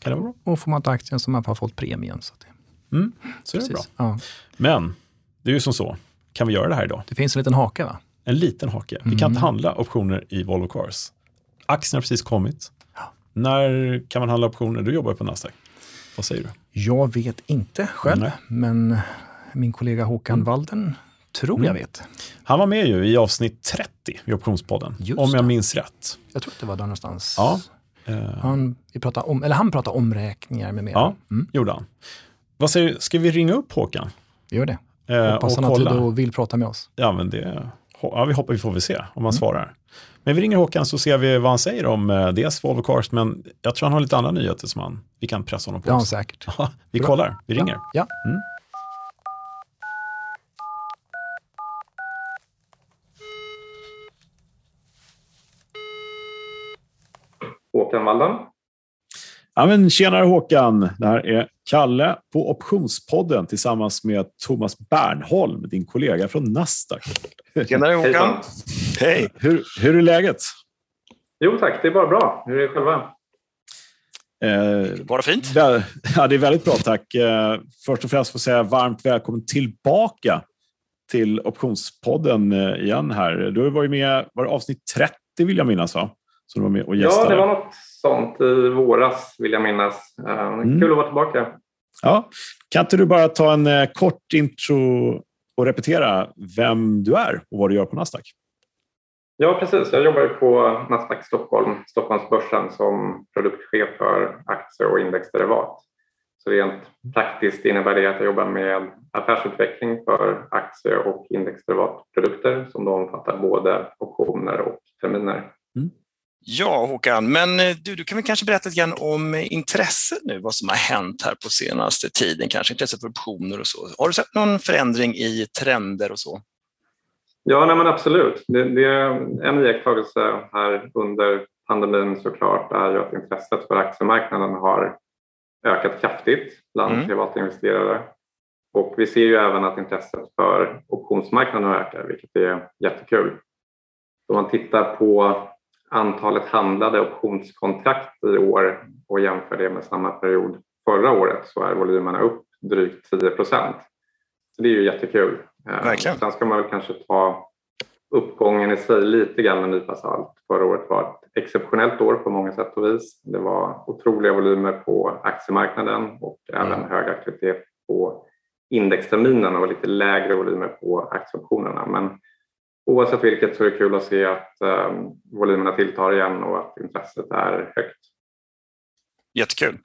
Kan det vara bra? Och får man ta aktien så man har fått premien. Så att det, Mm, så är det bra. Ja. Men det är ju som så, kan vi göra det här idag? det finns en liten hake va? En liten hake. Vi kan Mm. inte handla optioner i Volvo Cars. Aktien har precis kommit. Ja. När kan man handla optioner? Du jobbar ju på Nasdaq. Vad säger du? Jag vet inte själv, Nej. men min kollega Håkan Mm. Walden tror jag Mm. vet. Han var med ju i avsnitt 30 i Optionspodden, Just om jag det. minns rätt. Jag tror att det var där någonstans. Ja. Eh, Han, vi pratar om, eller han pratar omräkningar med mera. Ja. Mm, gjorde han. Vad säger du, ska vi ringa upp Håkan? gör det. Eh, Hoppas han kolla? och vill prata med oss. Ja, men det, ja, vi hoppas vi får väl se om han Mm. svarar. Men vi ringer Håkan så ser vi vad han säger om eh, dels Volvo Cars, men jag tror han har lite andra nyheter som han, vi kan pressa honom på. Också. säkert. Ja, vi Bra. kollar, vi ringer. Ja. Mm. Håkan Wallen. Ja, men tjenare Håkan, det här är Kalle på Optionspodden tillsammans med Thomas Bernholm, din kollega från Nasdaq. Tjenare Håkan! Hej! Hur, hur är läget? Jo tack, det är bara bra. Hur är det själva? Eh, Bara fint. Väl- Ja, det är väldigt bra, tack. Eh, Först och främst får jag säga varmt välkommen tillbaka till Optionspodden eh, igen här. Du har varit med, var det avsnitt 30 vill jag minnas va? Du var med och Ja, gästade. det var något sånt i våras vill jag minnas. Eh, Mm. Kul att vara tillbaka. Ja. Kan inte du bara ta en eh, kort intro och repetera vem du är och vad du gör på Nasdaq? Ja, precis. Jag jobbar på Nasdaq Stockholm, Stockholmsbörsen som produktchef för aktie och indexderivat. Så rent praktiskt innebär det att jag jobbar med affärsutveckling för aktie och indexderivatprodukter som då omfattar både optioner och terminer. Mm. Ja, Håkan, men eh, du, du kan väl kanske berätta lite grann om intresset nu, vad som har hänt här på senaste tiden, kanske intresset för optioner och så. Har du sett någon förändring i trender och så? Ja, nej men absolut. Det, det är en iakttagelse här under pandemin såklart är ju att intresset för aktiemarknaden har ökat kraftigt bland mm. privata investerare. Och vi ser ju även att intresset för optionsmarknaden ökar, vilket är jättekul. Om man tittar på antalet handlade optionskontrakt i år och jämför det med samma period förra året så är volymerna upp drygt 10 procent. Så det är ju jättekul. Eh, Verkligen. Sen ska man väl kanske ta uppgången i sig lite grann med en nypa salt. Förra året var ett exceptionellt år på många sätt och vis. Det var otroliga volymer på aktiemarknaden och mm. även hög aktivitet på indexterminen och lite lägre volymer på aktieoptionerna. Men oavsett vilket så är det kul att se att um, volymerna tilltar igen och att intresset är högt. Jättekul.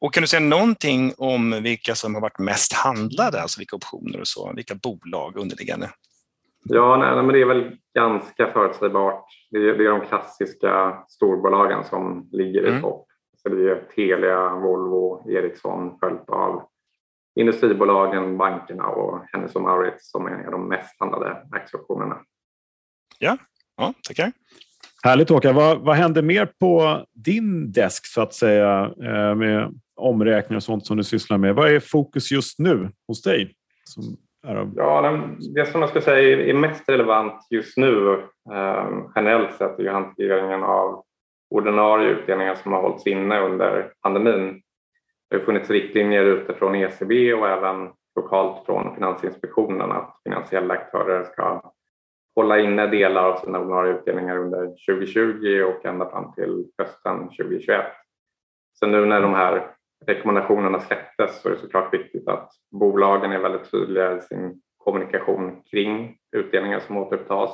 Och kan du säga någonting om vilka som har varit mest handlade, alltså vilka optioner och så, vilka bolag underliggande? Ja, nej, men det är väl ganska förutsägbart. Det är, det är de klassiska storbolagen som ligger i mm. topp. Så det är Telia, Volvo, Ericsson följt av industribolagen, bankerna och Hennes och Mauritz som är de mest handlade aktieoptionerna. Ja, ja tackar. Härligt Håkan. Vad, vad händer mer på din desk så att säga eh, med omräkningar och sånt som du sysslar med? Vad är fokus just nu hos dig? Som Ja, det som jag skulle säga är mest relevant just nu eh, generellt sett är ju hanteringen av ordinarie utdelningar som har hållits inne under pandemin. Det har funnits riktlinjer utifrån ECB och även lokalt från Finansinspektionen att finansiella aktörer ska hålla inne delar av sina ordinarie utdelningar under 2020 och ända fram till hösten 2021. Så nu när de här rekommendationerna släpptes så är det såklart viktigt att bolagen är väldigt tydliga i sin kommunikation kring utdelningar som återupptas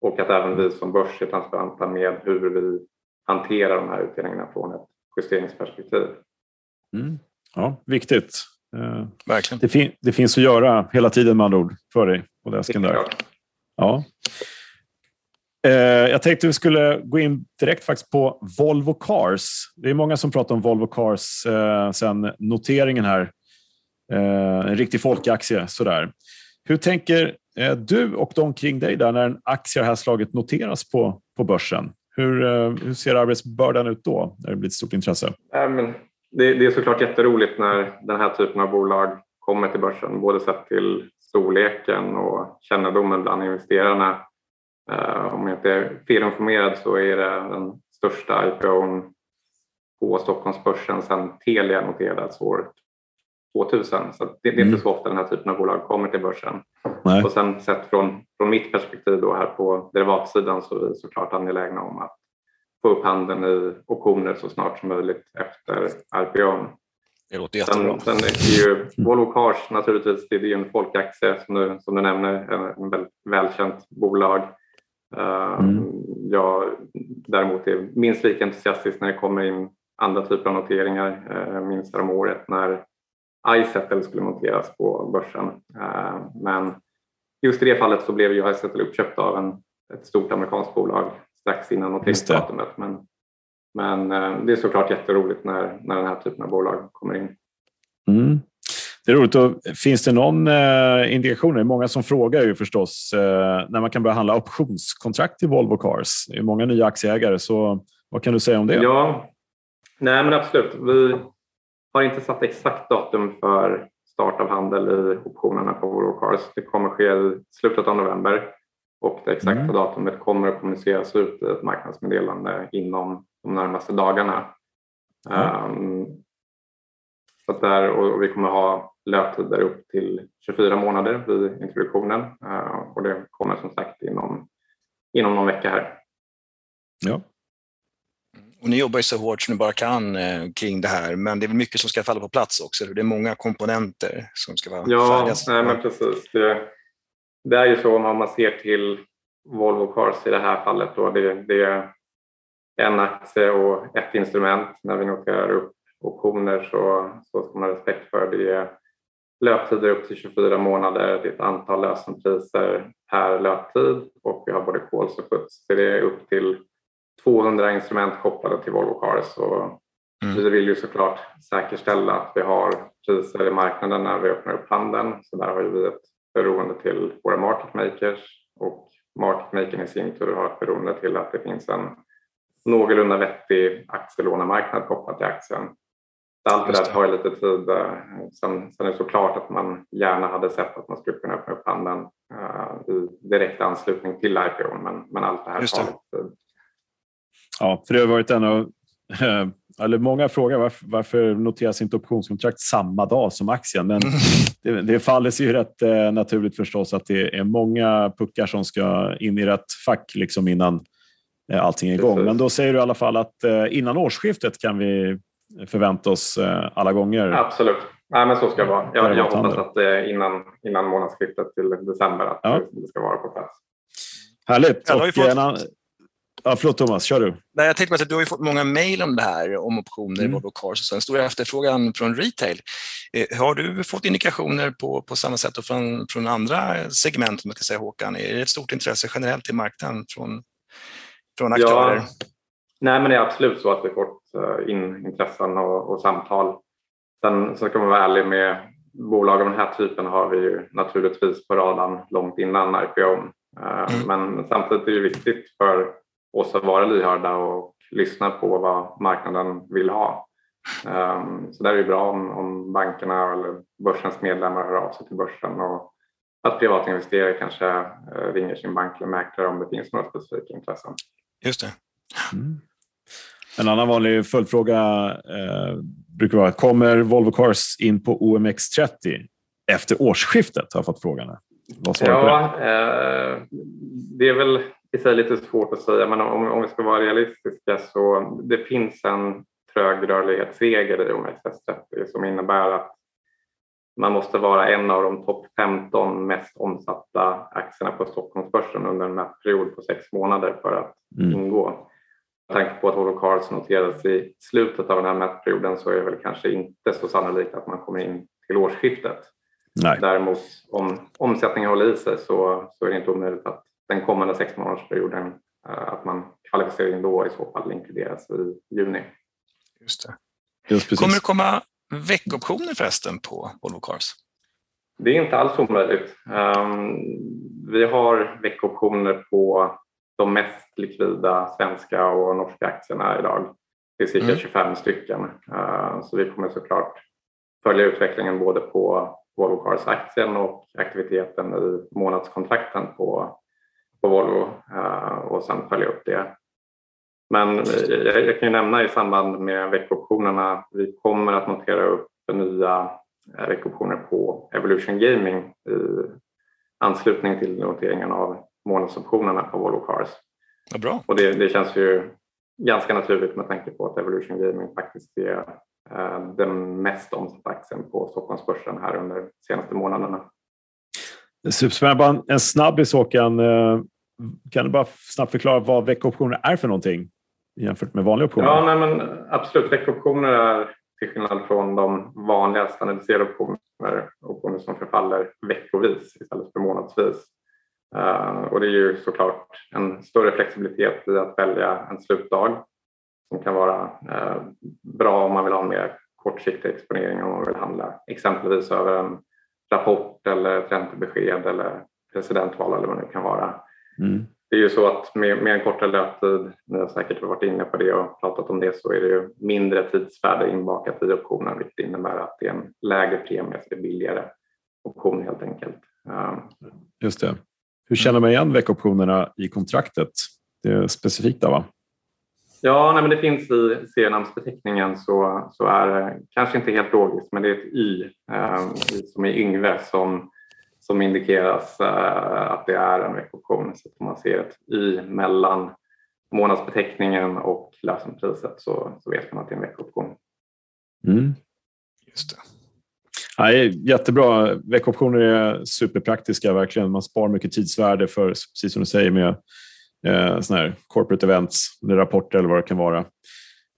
och att även vi som börs är transparenta med hur vi hanterar de här utdelningarna från ett justeringsperspektiv. Mm. Ja, viktigt. Eh, Verkligen. Det, fin det, finns att göra hela tiden med andra ord för dig på desken där. Ja. Eh, jag tänkte vi skulle gå in direkt faktiskt på Volvo Cars. Det är många som pratar om Volvo Cars eh, sen noteringen här. Eh, en riktig folkaktie. Sådär. Hur tänker eh, du och de kring dig där när en aktie av det här slaget noteras på, på börsen? Hur, eh, hur ser arbetsbördan ut då när det blir ett stort intresse? Det, det är såklart jätteroligt när den här typen av bolag kommer till börsen, både sett till storleken och kännedomen bland investerarna Uh, om jag inte är felinformerad så är det den största IPOn på Stockholmsbörsen sedan Telia noterades år 2000. Så det, det, är inte mm. så ofta den här typen av bolag kommer till börsen. Nej. Och sen sett från, från mitt perspektiv då här på derivatsidan så är vi såklart angelägna om att få upp handeln i optioner så snart som möjligt efter IPOn. Det låter jättebra. Sen, sen är ju. Volvo Cars naturligtvis, det är ju en folkaktie som du, som du nämner, en, en väldigt välkänt bolag. Eh, mm. Jag däremot är minst lika entusiastisk när det kommer in andra typer av noteringar. Jag eh, minns om året när iSettle skulle noteras på börsen. Eh, men just i det fallet så blev ju iSettle uppköpt av en, ett stort amerikanskt bolag strax innan noteringsdatumet. Men, men det är såklart jätteroligt när, när den här typen av bolag kommer in. Mm. Det är roligt. Och finns det någon eh, indikation? Det är många som frågar ju förstås eh, när man kan börja handla optionskontrakt i Volvo Cars. Det är många nya aktieägare, så vad kan du säga om det? Ja, nej men absolut. Vi har inte satt exakt datum för start av handel i optionerna på Volvo Cars. Det kommer ske i slutet av november och det exakta mm. datumet kommer att kommuniceras ut i ett marknadsmeddelande inom de närmaste dagarna. Mm. Um, så där, och vi kommer ha löptider upp till 24 månader vid introduktionen eh, och det kommer som sagt inom, inom någon vecka här. Ja. Och ni jobbar ju så hårt som ni bara kan eh, kring det här, men det är mycket som ska falla på plats också. Det är många komponenter som ska vara ja, färdiga. Ja, men precis. Det, det, är ju så om man ser till Volvo Cars i det här fallet då, det, det en aktie och ett instrument. När vi noterar upp optioner så, så ska man ha respekt för det. Löptider upp till 24 månader, det är ett antal lösenpriser per löptid och vi har både calls och puts. Så det är upp till 200 instrument kopplade till Volvo Cars. Och mm. Vi vill ju såklart säkerställa att vi har priser i marknaden när vi öppnar upp handeln. Så där har vi ett beroende till våra market makers och market makern i sin tur har ett beroende till att det finns en någorlunda vettig aktielånemarknad kopplat till aktien. Allt det där tar lite tid. Eh, sen, sen är det såklart att man gärna hade sett att man skulle kunna öppna upp handeln uh, i direkt anslutning till IPO, men, men allt det här tar lite tid. Ja, för det har varit en av eh, eller många frågar varför, varför noteras inte optionskontrakt samma dag som aktien? Men det, det faller sig ju rätt eh, naturligt förstås att det är många puckar som ska in i rätt fack liksom innan eh, allting är igång. Men då säger du i alla fall att eh, innan årsskiftet kan vi förvänta oss eh, alla gånger. Absolut. Nej, men så ska det vara. Jag, jag hoppas att innan, innan månadsskiftet till december att ja. det ska vara på plats. Härligt. Och fått... en, Ja, förlåt Thomas, kör du. Nej, jag tänkte att du har fått många mejl om det här, om optioner mm. i Volvo Cars och så en stor efterfrågan från retail. Eh, har du fått indikationer på, på samma sätt från, från andra segment, man ska säga, Håkan? Är det ett stort intresse generellt i marknaden från, från aktörer? Ja. Nej, men det är absolut så att vi fått eh, in intressen och, och samtal. Sen så kan man vara ärlig med bolag av den här typen har vi ju naturligtvis på radarn långt innan IPO. Eh, mm. Men samtidigt är det viktigt för oss att vara lyhörda och lyssna på vad marknaden vill ha. Um, så där är det bra om, om bankerna eller börsens medlemmar hör av sig till börsen och att privata investerare kanske uh, ringer sin bank eller mäklare om det finns några specifika intressen. Just det. Mm. En annan vanlig följdfråga eh, brukar vara, kommer Volvo Cars in på OMX30 efter årsskiftet? Har jag fått frågan. Vad svarar ja, på det? Eh, det är väl i sig lite svårt att säga, men om, om vi ska vara realistiska så det finns en trögrörlighetsregel i OMXS30 som innebär att man måste vara en av de topp 15 mest omsatta aktierna på Stockholmsbörsen under en mätperiod på sex månader för att mm. ingå. Med tanke på att Volvo Cars noterades i slutet av den här mätperioden så är det väl kanske inte så sannolikt att man kommer in till årsskiftet. Nej. Däremot om omsättningen håller i sig så, så är det inte omöjligt att den kommande sex månadersperioden eh, att man kvalificerar in då i så fall inkluderas i juni. Just det. Just Kommer det komma veckoptioner förresten på Volvo Cars? Det är inte alls omöjligt. Um, vi har veckoptioner på de mest likvida svenska och norska aktierna idag. Det är cirka mm. 25 stycken. Uh, så vi kommer såklart följa utvecklingen både på Volvo Cars-aktien och aktiviteten i månadskontrakten på på Volvo eh, och sen följa upp det. Men jag kan ju nämna i samband med veckoptionerna, vi kommer att notera upp nya eh, veckoptioner på Evolution Gaming i anslutning till noteringen av månadsoptionerna på Volvo Cars. Ja, bra. Och det, det känns ju ganska naturligt med tanke på att Evolution Gaming faktiskt är eh, den mest omsatta aktien på Stockholmsbörsen här under de senaste månaderna. Superspännande. en snabbis Håkan. Eh, kan du bara snabbt förklara vad veckooptioner är för någonting jämfört med vanliga optioner? Ja, nej, men absolut. Veckooptioner är till skillnad från de vanliga standardiserade optioner, optioner som förfaller veckovis istället för månadsvis. Uh, och det är ju såklart en större flexibilitet i att välja en slutdag som kan vara uh, bra om man vill ha en mer kortsiktig exponering om man vill handla exempelvis över en rapport eller ett räntebesked eller presidentval eller vad det nu kan vara. Mm. Det är ju så att med, med en kortare löptid, ni har säkert varit inne på det och pratat om det, så är det ju mindre tidsvärde inbakat i optionen vilket innebär att det är en lägre premie, så det är billigare option helt enkelt. Just det. Hur känner man igen veckoptionerna i kontraktet? Det är specifikt där va? Ja, nej, men det finns i serienamnsbeteckningen så, så är det kanske inte helt logiskt, men det är ett Y eh, som är Yngve som, som indikeras eh, att det är en veckoption. Så om man ser ett Y mellan månadsbeteckningen och lösenpriset så, så vet man att det är en veckoption. Mm. Just det. Nej, jättebra. Veckoptioner är superpraktiska, verkligen. Man sparar mycket tidsvärde för, precis som du säger, med eh, såna här corporate events, rapporter eller vad det kan vara.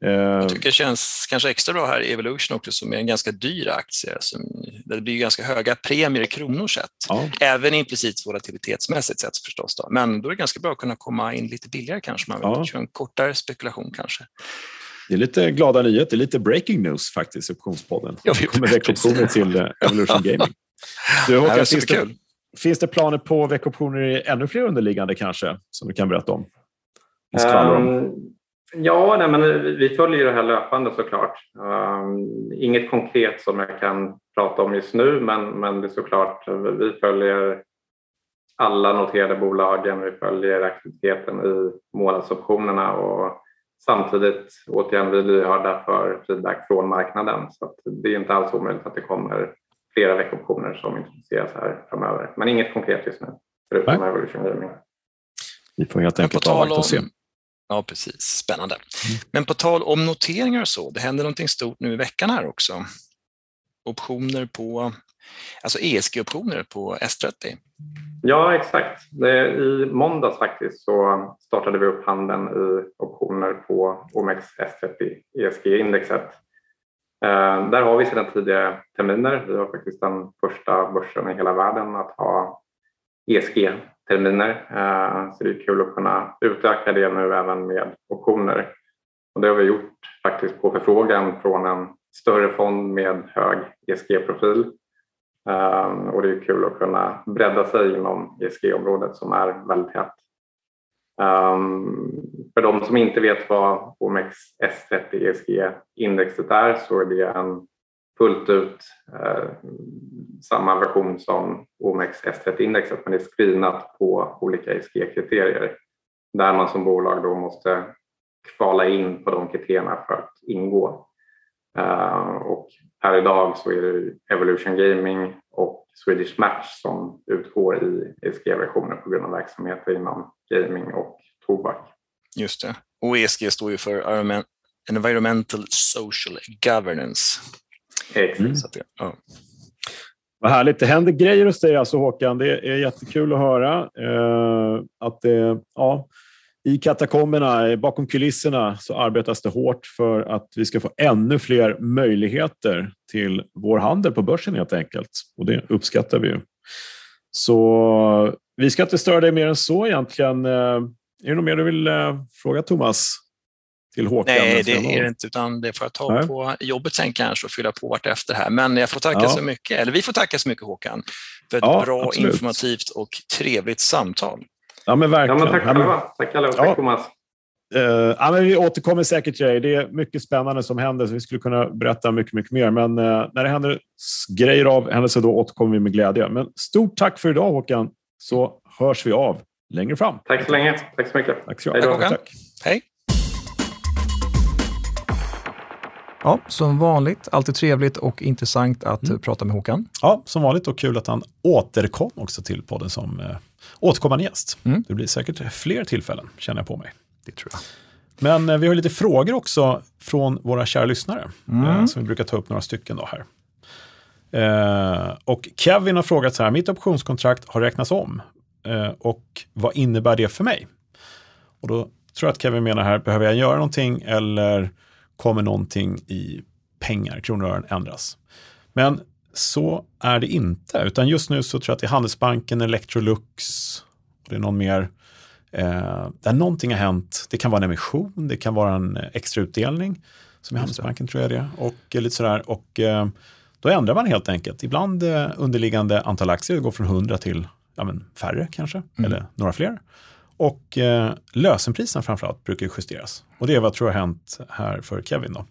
Eh, Jag tycker det känns kanske extra bra här i Evolution också som är en ganska dyr aktie. Som, det blir ganska höga premier i kronor sett. Ja. Även implicit volatilitetsmässigt sett förstås. Då. Men då är det ganska bra att kunna komma in lite billigare kanske. Man vill ja. köra en kortare spekulation kanske. Det är lite glada nyheter, lite breaking news faktiskt i Optionspodden. Ja, vi kommer veckoptioner till eh, Evolution Gaming. Du, Håkan, ja, finns, det, finns det planer på veckoptioner i ännu fler underliggande kanske, som du kan berätta om? Um, ja, nej, men vi följer det här löpande såklart. Um, inget konkret som jag kan prata om just nu, men, men det är såklart, vi följer alla noterade bolagen, vi följer aktiviteten i månadsoptionerna och Samtidigt återigen, vi lyhörda för feedback från marknaden så det är inte alls omöjligt att det kommer flera veckoptioner som introduceras här framöver. Men inget konkret just nu, förutom. Evolution Gaming. Vi får helt enkelt avvakta och se. Ja, precis. Spännande. Mm. Men på tal om noteringar och så, det händer någonting stort nu i veckan här också. Optioner på, alltså ESG-optioner på S30. Ja, exakt. I måndags faktiskt så startade vi upp handeln i optioner på OMXS30 ESG-indexet. Eh, där har vi sedan tidigare terminer. Vi har faktiskt den första börsen i hela världen att ha ESG-terminer terminer, eh, så det är kul att kunna utöka det nu även med optioner. Och det har vi gjort faktiskt på förfrågan från en större fond med hög ESG-profil eh, och det är kul att kunna bredda sig inom ESG-området som är väldigt hett. Eh, för de som inte vet vad OMX S30 ESG-indexet är så är det en fullt ut eh, samma version som OMX S30-indexet men det är screenat på olika ESG-kriterier där man som bolag då måste kvala in på de kriterierna för att ingå. Eh, och här idag så är det Evolution Gaming och Swedish Match som utgår i ESG-versioner på grund av verksamheter inom gaming och tobak. Just det. Och ESG står ju för Environmental Social Governance. Mm. Ja. Vad härligt. Det händer grejer hos dig alltså Håkan. Det är jättekul att höra. Eh, att det, ja, i katakomberna, bakom kulisserna, så arbetas det hårt för att vi ska få ännu fler möjligheter till vår handel på börsen helt enkelt. Och det uppskattar vi ju. Så vi ska inte störa dig mer än så egentligen. Eh, är det något mer du vill eh, fråga Thomas? Till Håkan? Nej, det är det inte, utan det får jag ta Nej. på jobbet sen kanske och fylla på vart efter här. Men jag får tacka ja. så mycket, eller vi får tacka så mycket Håkan, för ett ja, bra, absolut. informativt och trevligt samtal. Ja, men verkligen. Ja, men tack själva. Tack alla. Tack ja. Thomas. Uh, ja, men vi återkommer säkert till dig. Det är mycket spännande som händer, så vi skulle kunna berätta mycket, mycket mer. Men uh, när det händer grejer av händelser, då återkommer vi med glädje. Men stort tack för idag Håkan, så hörs vi av längre fram. Tack så länge. Tack så mycket. Tack så mycket. Tack. Hej. Ja, som vanligt, alltid trevligt och intressant att mm. prata med Håkan. Ja, som vanligt och kul att han återkom också till podden som eh, återkommande gäst. Mm. Det blir säkert fler tillfällen, känner jag på mig. Det tror jag. Men eh, vi har lite frågor också från våra kära lyssnare, mm. eh, som vi brukar ta upp några stycken då här. Eh, och Kevin har frågat så här, mitt optionskontrakt har räknats om eh, och vad innebär det för mig? Och då tror jag att Kevin menar här, behöver jag göra någonting eller kommer någonting i pengar, kronor och ören ändras? Men så är det inte, utan just nu så tror jag att det är Handelsbanken, Electrolux, och det är någon mer, eh, där någonting har hänt. Det kan vara en emission, det kan vara en extra utdelning, som i Handelsbanken tror jag det och lite sådär. Och eh, då ändrar man helt enkelt. Ibland eh, underliggande antal aktier går från 100 till ja, men färre kanske, mm. eller några fler. Och eh, lösenpriserna framförallt brukar justeras. Och det är vad jag tror har hänt här för Kevin. Då.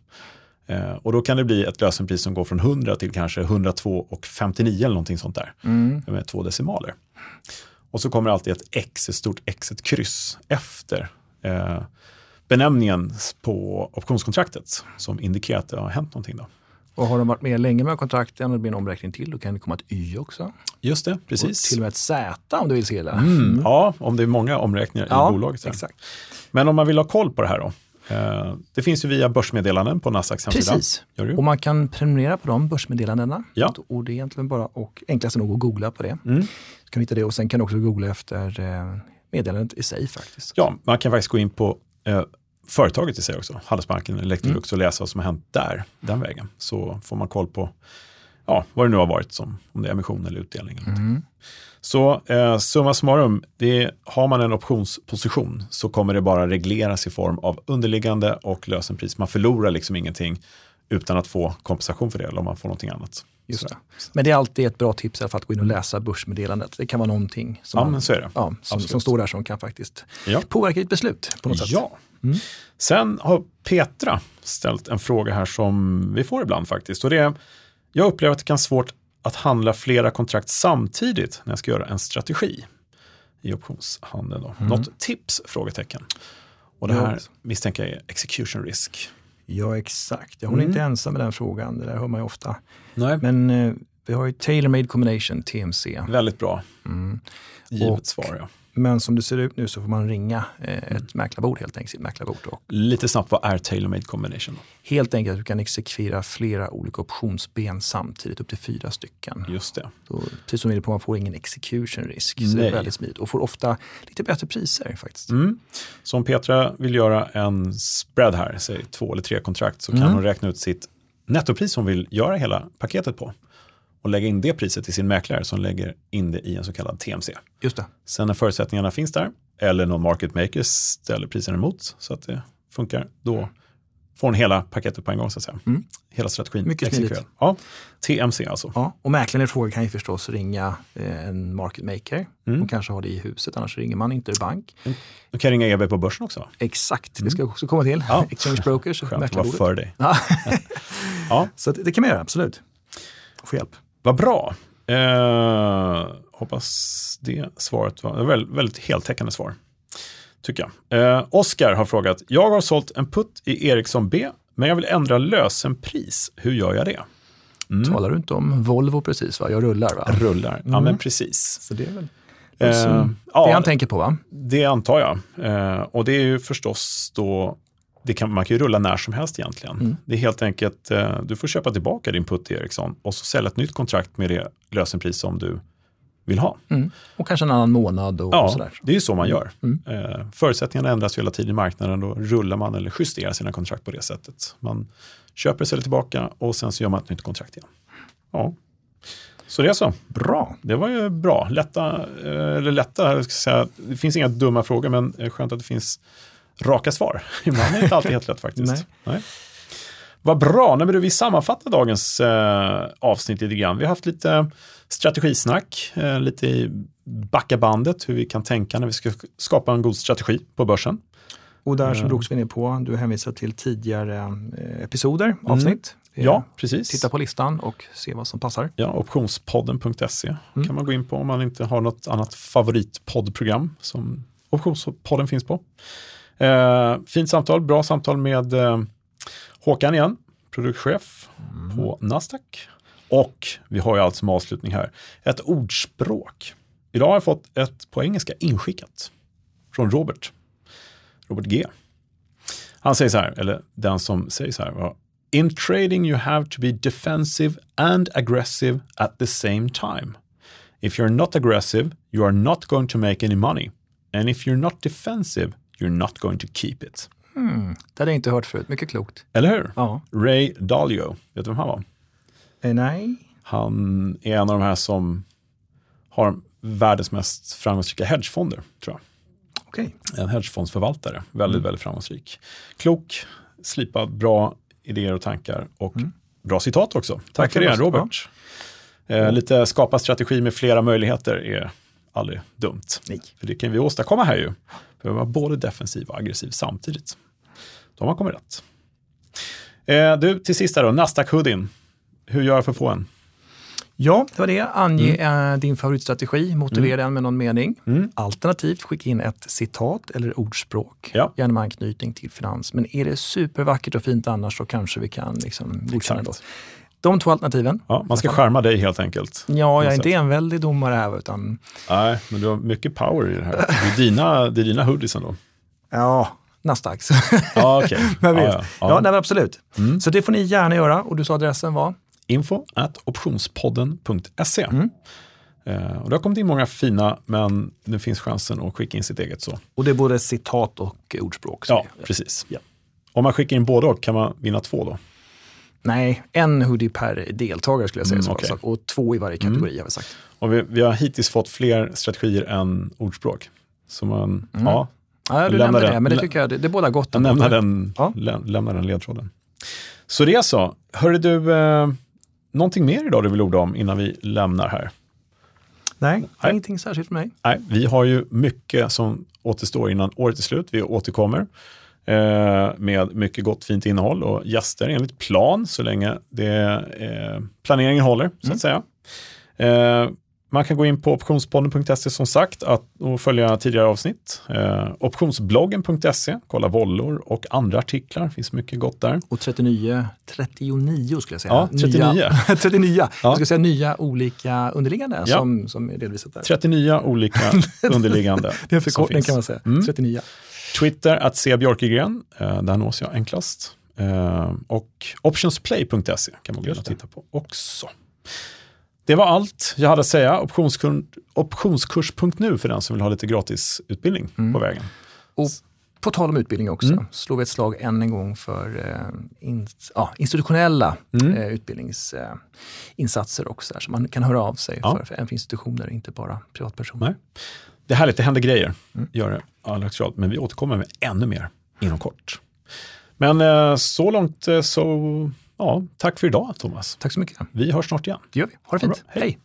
Eh, och då kan det bli ett lösenpris som går från 100 till kanske 102 och 59 eller någonting sånt där. Mm. Med två decimaler. Och så kommer alltid ett X, ett stort X, ett kryss efter eh, benämningen på optionskontraktet som indikerar att det har hänt någonting. Då. Och har de varit med länge med kontrakten och det blir en omräkning till, då kan det komma ett Y också. Just det, precis. Och till och med ett Z om du vill se det. Mm. Mm. Ja, om det är många omräkningar ja, i bolaget. Exakt. Men om man vill ha koll på det här då, Eh, det finns ju via börsmeddelanden på Nasdaqs hemsida. Precis. Och man kan prenumerera på de börsmeddelandena. Ja. Och det är egentligen bara och enklast nog att googla på det. Mm. Så kan hitta det och sen kan du också googla efter eh, meddelandet i sig faktiskt. Ja, man kan faktiskt gå in på eh, företaget i sig också, Handelsbanken, Electrolux och läsa vad som har hänt där, den vägen. Så får man koll på ja, vad det nu har varit, som, om det är emission eller utdelning. Eller. Mm. Så eh, summa summarum, det, har man en optionsposition så kommer det bara regleras i form av underliggande och lösenpris. Man förlorar liksom ingenting utan att få kompensation för det eller om man får någonting annat. Just det. Men det är alltid ett bra tips fall att gå in och läsa börsmeddelandet. Det kan vara någonting som, Ja, man, ja, som, som står där som kan faktiskt Ja. påverka ditt beslut på något sätt. Ja. Sen har Petra ställt en fråga här som vi får ibland faktiskt. Och det är, jag upplever att det kan vara svårt att handla flera kontrakt samtidigt när jag ska göra en strategi i optionshandeln. Då. Något tips? Frågetecken. Och det här misstänker jag är execution risk. Ja, exakt. Jag håller Mm. inte ensam med den frågan. Det där hör man ju ofta. Nej. Men eh, vi har ju Tailor Made Combination, TMC. Väldigt bra. Mm. Givet Och- svar. Ja. Men som det ser ut nu så får man ringa eh, ett mäklarbord helt enkelt. Mäklarbord och Lite snabbt, vad är tailor-made combination? Då? helt enkelt att du kan exekvera flera olika optionsben samtidigt, upp till fyra stycken. Just det. Så, precis som vi är på, man får ingen execution risk. Så det är väldigt smidigt och får ofta lite bättre priser faktiskt. Mm. Så om Petra vill göra en spread här, säg två eller tre kontrakt, så kan Mm. hon räkna ut sitt nettopris hon vill göra hela paketet på och lägga in det priset till sin mäklare som lägger in det i en så kallad TMC. Just det. Sen när förutsättningarna finns där, eller någon market maker ställer priserna emot så att det funkar, då får hon hela paketet på en gång så att säga. Mm. Hela strategin. Mycket smidigt. Ja, TMC alltså. Ja, och mäklaren i fråga kan ju förstås ringa eh, en market maker Mm. och kanske ha det i huset, annars ringer man Interbank. Du kan ringa EB på börsen också. va? Exakt, det ska jag också komma till. Mm. Ja. Exchange brokers, Skönt att vara för dig. Ja. Ja. Så det kan man göra, absolut. Få hjälp. Vad bra. Eh, hoppas det svaret var, väldigt, väldigt heltäckande svar. Tycker jag. Eh, Oskar har frågat, jag har sålt en putt i Ericsson B, men jag vill ändra lösenpris. Hur gör jag det? Mm. Talar du inte om Volvo precis? va? Jag rullar va? Rullar. Ja, Mm. men precis. Så det är väl Eh, det ja, han tänker på va? det antar jag. Eh, och det är ju förstås då, det kan, man kan ju rulla när som helst egentligen. Mm. Det är helt enkelt, eh, du får köpa tillbaka din putt i Ericsson och så sälja ett nytt kontrakt med det lösenpris som du vill ha. Mm. Och kanske en annan månad och, och Ja, sådär. det är ju så man gör. Mm. Eh, förutsättningarna ändras ju hela tiden i marknaden. Då rullar man eller justerar sina kontrakt på det sättet. Man köper, säljer tillbaka och sen så gör man ett nytt kontrakt igen. Ja. Så det är så. Bra. Det var ju bra. Lätta, eh, eller lätta, jag ska säga. det finns inga dumma frågor men skönt att det finns raka svar. Ibland är det inte alltid helt lätt faktiskt. Nej. Nej. Vad bra, Nej, men du, vi sammanfattar dagens eh, avsnitt lite grann. Vi har haft lite strategisnack, eh, lite i backa bandet, hur vi kan tänka när vi ska skapa en god strategi på börsen. Och där som Eh. du också var inne på, du hänvisar till tidigare eh, episoder, avsnitt. Eh, Ja, precis. Titta på listan och se vad som passar. Ja, optionspodden.se Mm. kan man gå in på om man inte har något annat favoritpoddprogram som Optionspodden finns på. Eh, fint samtal, bra samtal med eh, Håkan igen, produktchef på Nasdaq. Och vi har ju allt som avslutning här, ett ordspråk. Idag har jag fått ett på engelska inskickat från Robert. Robert G. Han säger så här, eller den som säger så här, var, In trading you have to be defensive and aggressive at the same time. If you're not aggressive, you are not going to make any money. And if you're not defensive, you're not going to keep it. Mm. Det hade jag inte hört förut, mycket klokt. Eller hur? Ja. Ray Dalio, vet du vem han var? Eh, nej. Han är en av de här som har världens mest framgångsrika hedgefonder, tror jag. Okej. En hedgefondsförvaltare, väldigt, Mm. väldigt framgångsrik. Klok, slipad, bra idéer och tankar och Mm. bra citat också. Tack Tack för det. Robert. Eh, lite skapa strategi med flera möjligheter är aldrig dumt. Nej. För det kan vi åstadkomma här ju. Behöver vara både defensiv och aggressiv samtidigt. Då har kommit rätt. Eh, du, till sist då, Nasdaq Hoodin. Hur gör jag för att få en? Ja, det var det. Ange eh, din favoritstrategi, motivera den med någon mening. Mm. Alternativt skicka in ett citat eller ordspråk, Ja. gärna med anknytning till finans. Men är det supervackert och fint annars så kanske vi kan liksom godkänna då. De två alternativen. Ja, man ska skärma dig helt enkelt. Ja, jag är inte en väldig domare här utan Nej, men du har mycket power i det här. Det är dina, det är dina hoodies ändå. ja, Nasdaq. Ja, men Ja, visst. ja, ja, ja. nej, absolut. Mm. Så det får ni gärna göra. Och du sa adressen var? Info at optionspodden.se. Mm. Eh, och det har kommit in många fina, men nu finns chansen att skicka in sitt eget så. Och det är både citat och ordspråk. Ja, precis. Ja. Om man skickar in både och kan man vinna två då. Nej, en hoodie per deltagare skulle jag säga. Mm. Så- Och två i varje kategori har vi sagt. Och vi, vi har hittills fått fler strategier än ordspråk. Så man, Mm. ja, Ja, du nämnde den. det, men det tycker jag, det, det båda gott. jag lämnar den, Ja. lä, lämnar den ledtråden. Så det är så. Hörru du, eh, någonting mer idag du vill orda om innan vi lämnar här? Nej, Nej. ingenting särskilt för mig. Nej, vi har ju mycket som återstår innan året är slut. Vi återkommer med mycket gott fint innehåll och gäster enligt plan så länge det, eh, planeringen håller, så att säga. Eh, man kan gå in på optionspodden.se som sagt att, och följa tidigare avsnitt. Eh, optionsbloggen.se, kolla vollor och andra artiklar, det finns mycket gott där. Och 39, 39 skulle jag säga. Ja, 39. Nya, 39. Ja. Jag ska säga nya olika underliggande Ja. som, som är redovisat där. 39 olika underliggande. Det är en förkortning kan man säga. Mm. 39. Twitter att se Björkegren, eh, där nås jag enklast. Eh, och optionsplay.se kan man gå in och titta på också. Det var allt jag hade att säga. Optionskurs, optionskurs.nu för den som vill ha lite gratis utbildning Mm. på vägen. Och på tal om utbildning också, Mm. slår vi ett slag än en gång för eh, in, ja, institutionella Mm. eh, utbildningsinsatser eh, insatser också. Där, så man kan höra av sig Ja. för, för institutioner, inte bara privatpersoner. Nej. Det är härligt, det händer grejer. Mm. Gör det allra men vi återkommer med ännu mer inom kort. Men eh, så långt eh, så, ja, tack för idag Thomas. Tack så mycket. Vi hörs snart igen. Det gör vi. Ha det Ha fint. bra. Hej. Hej.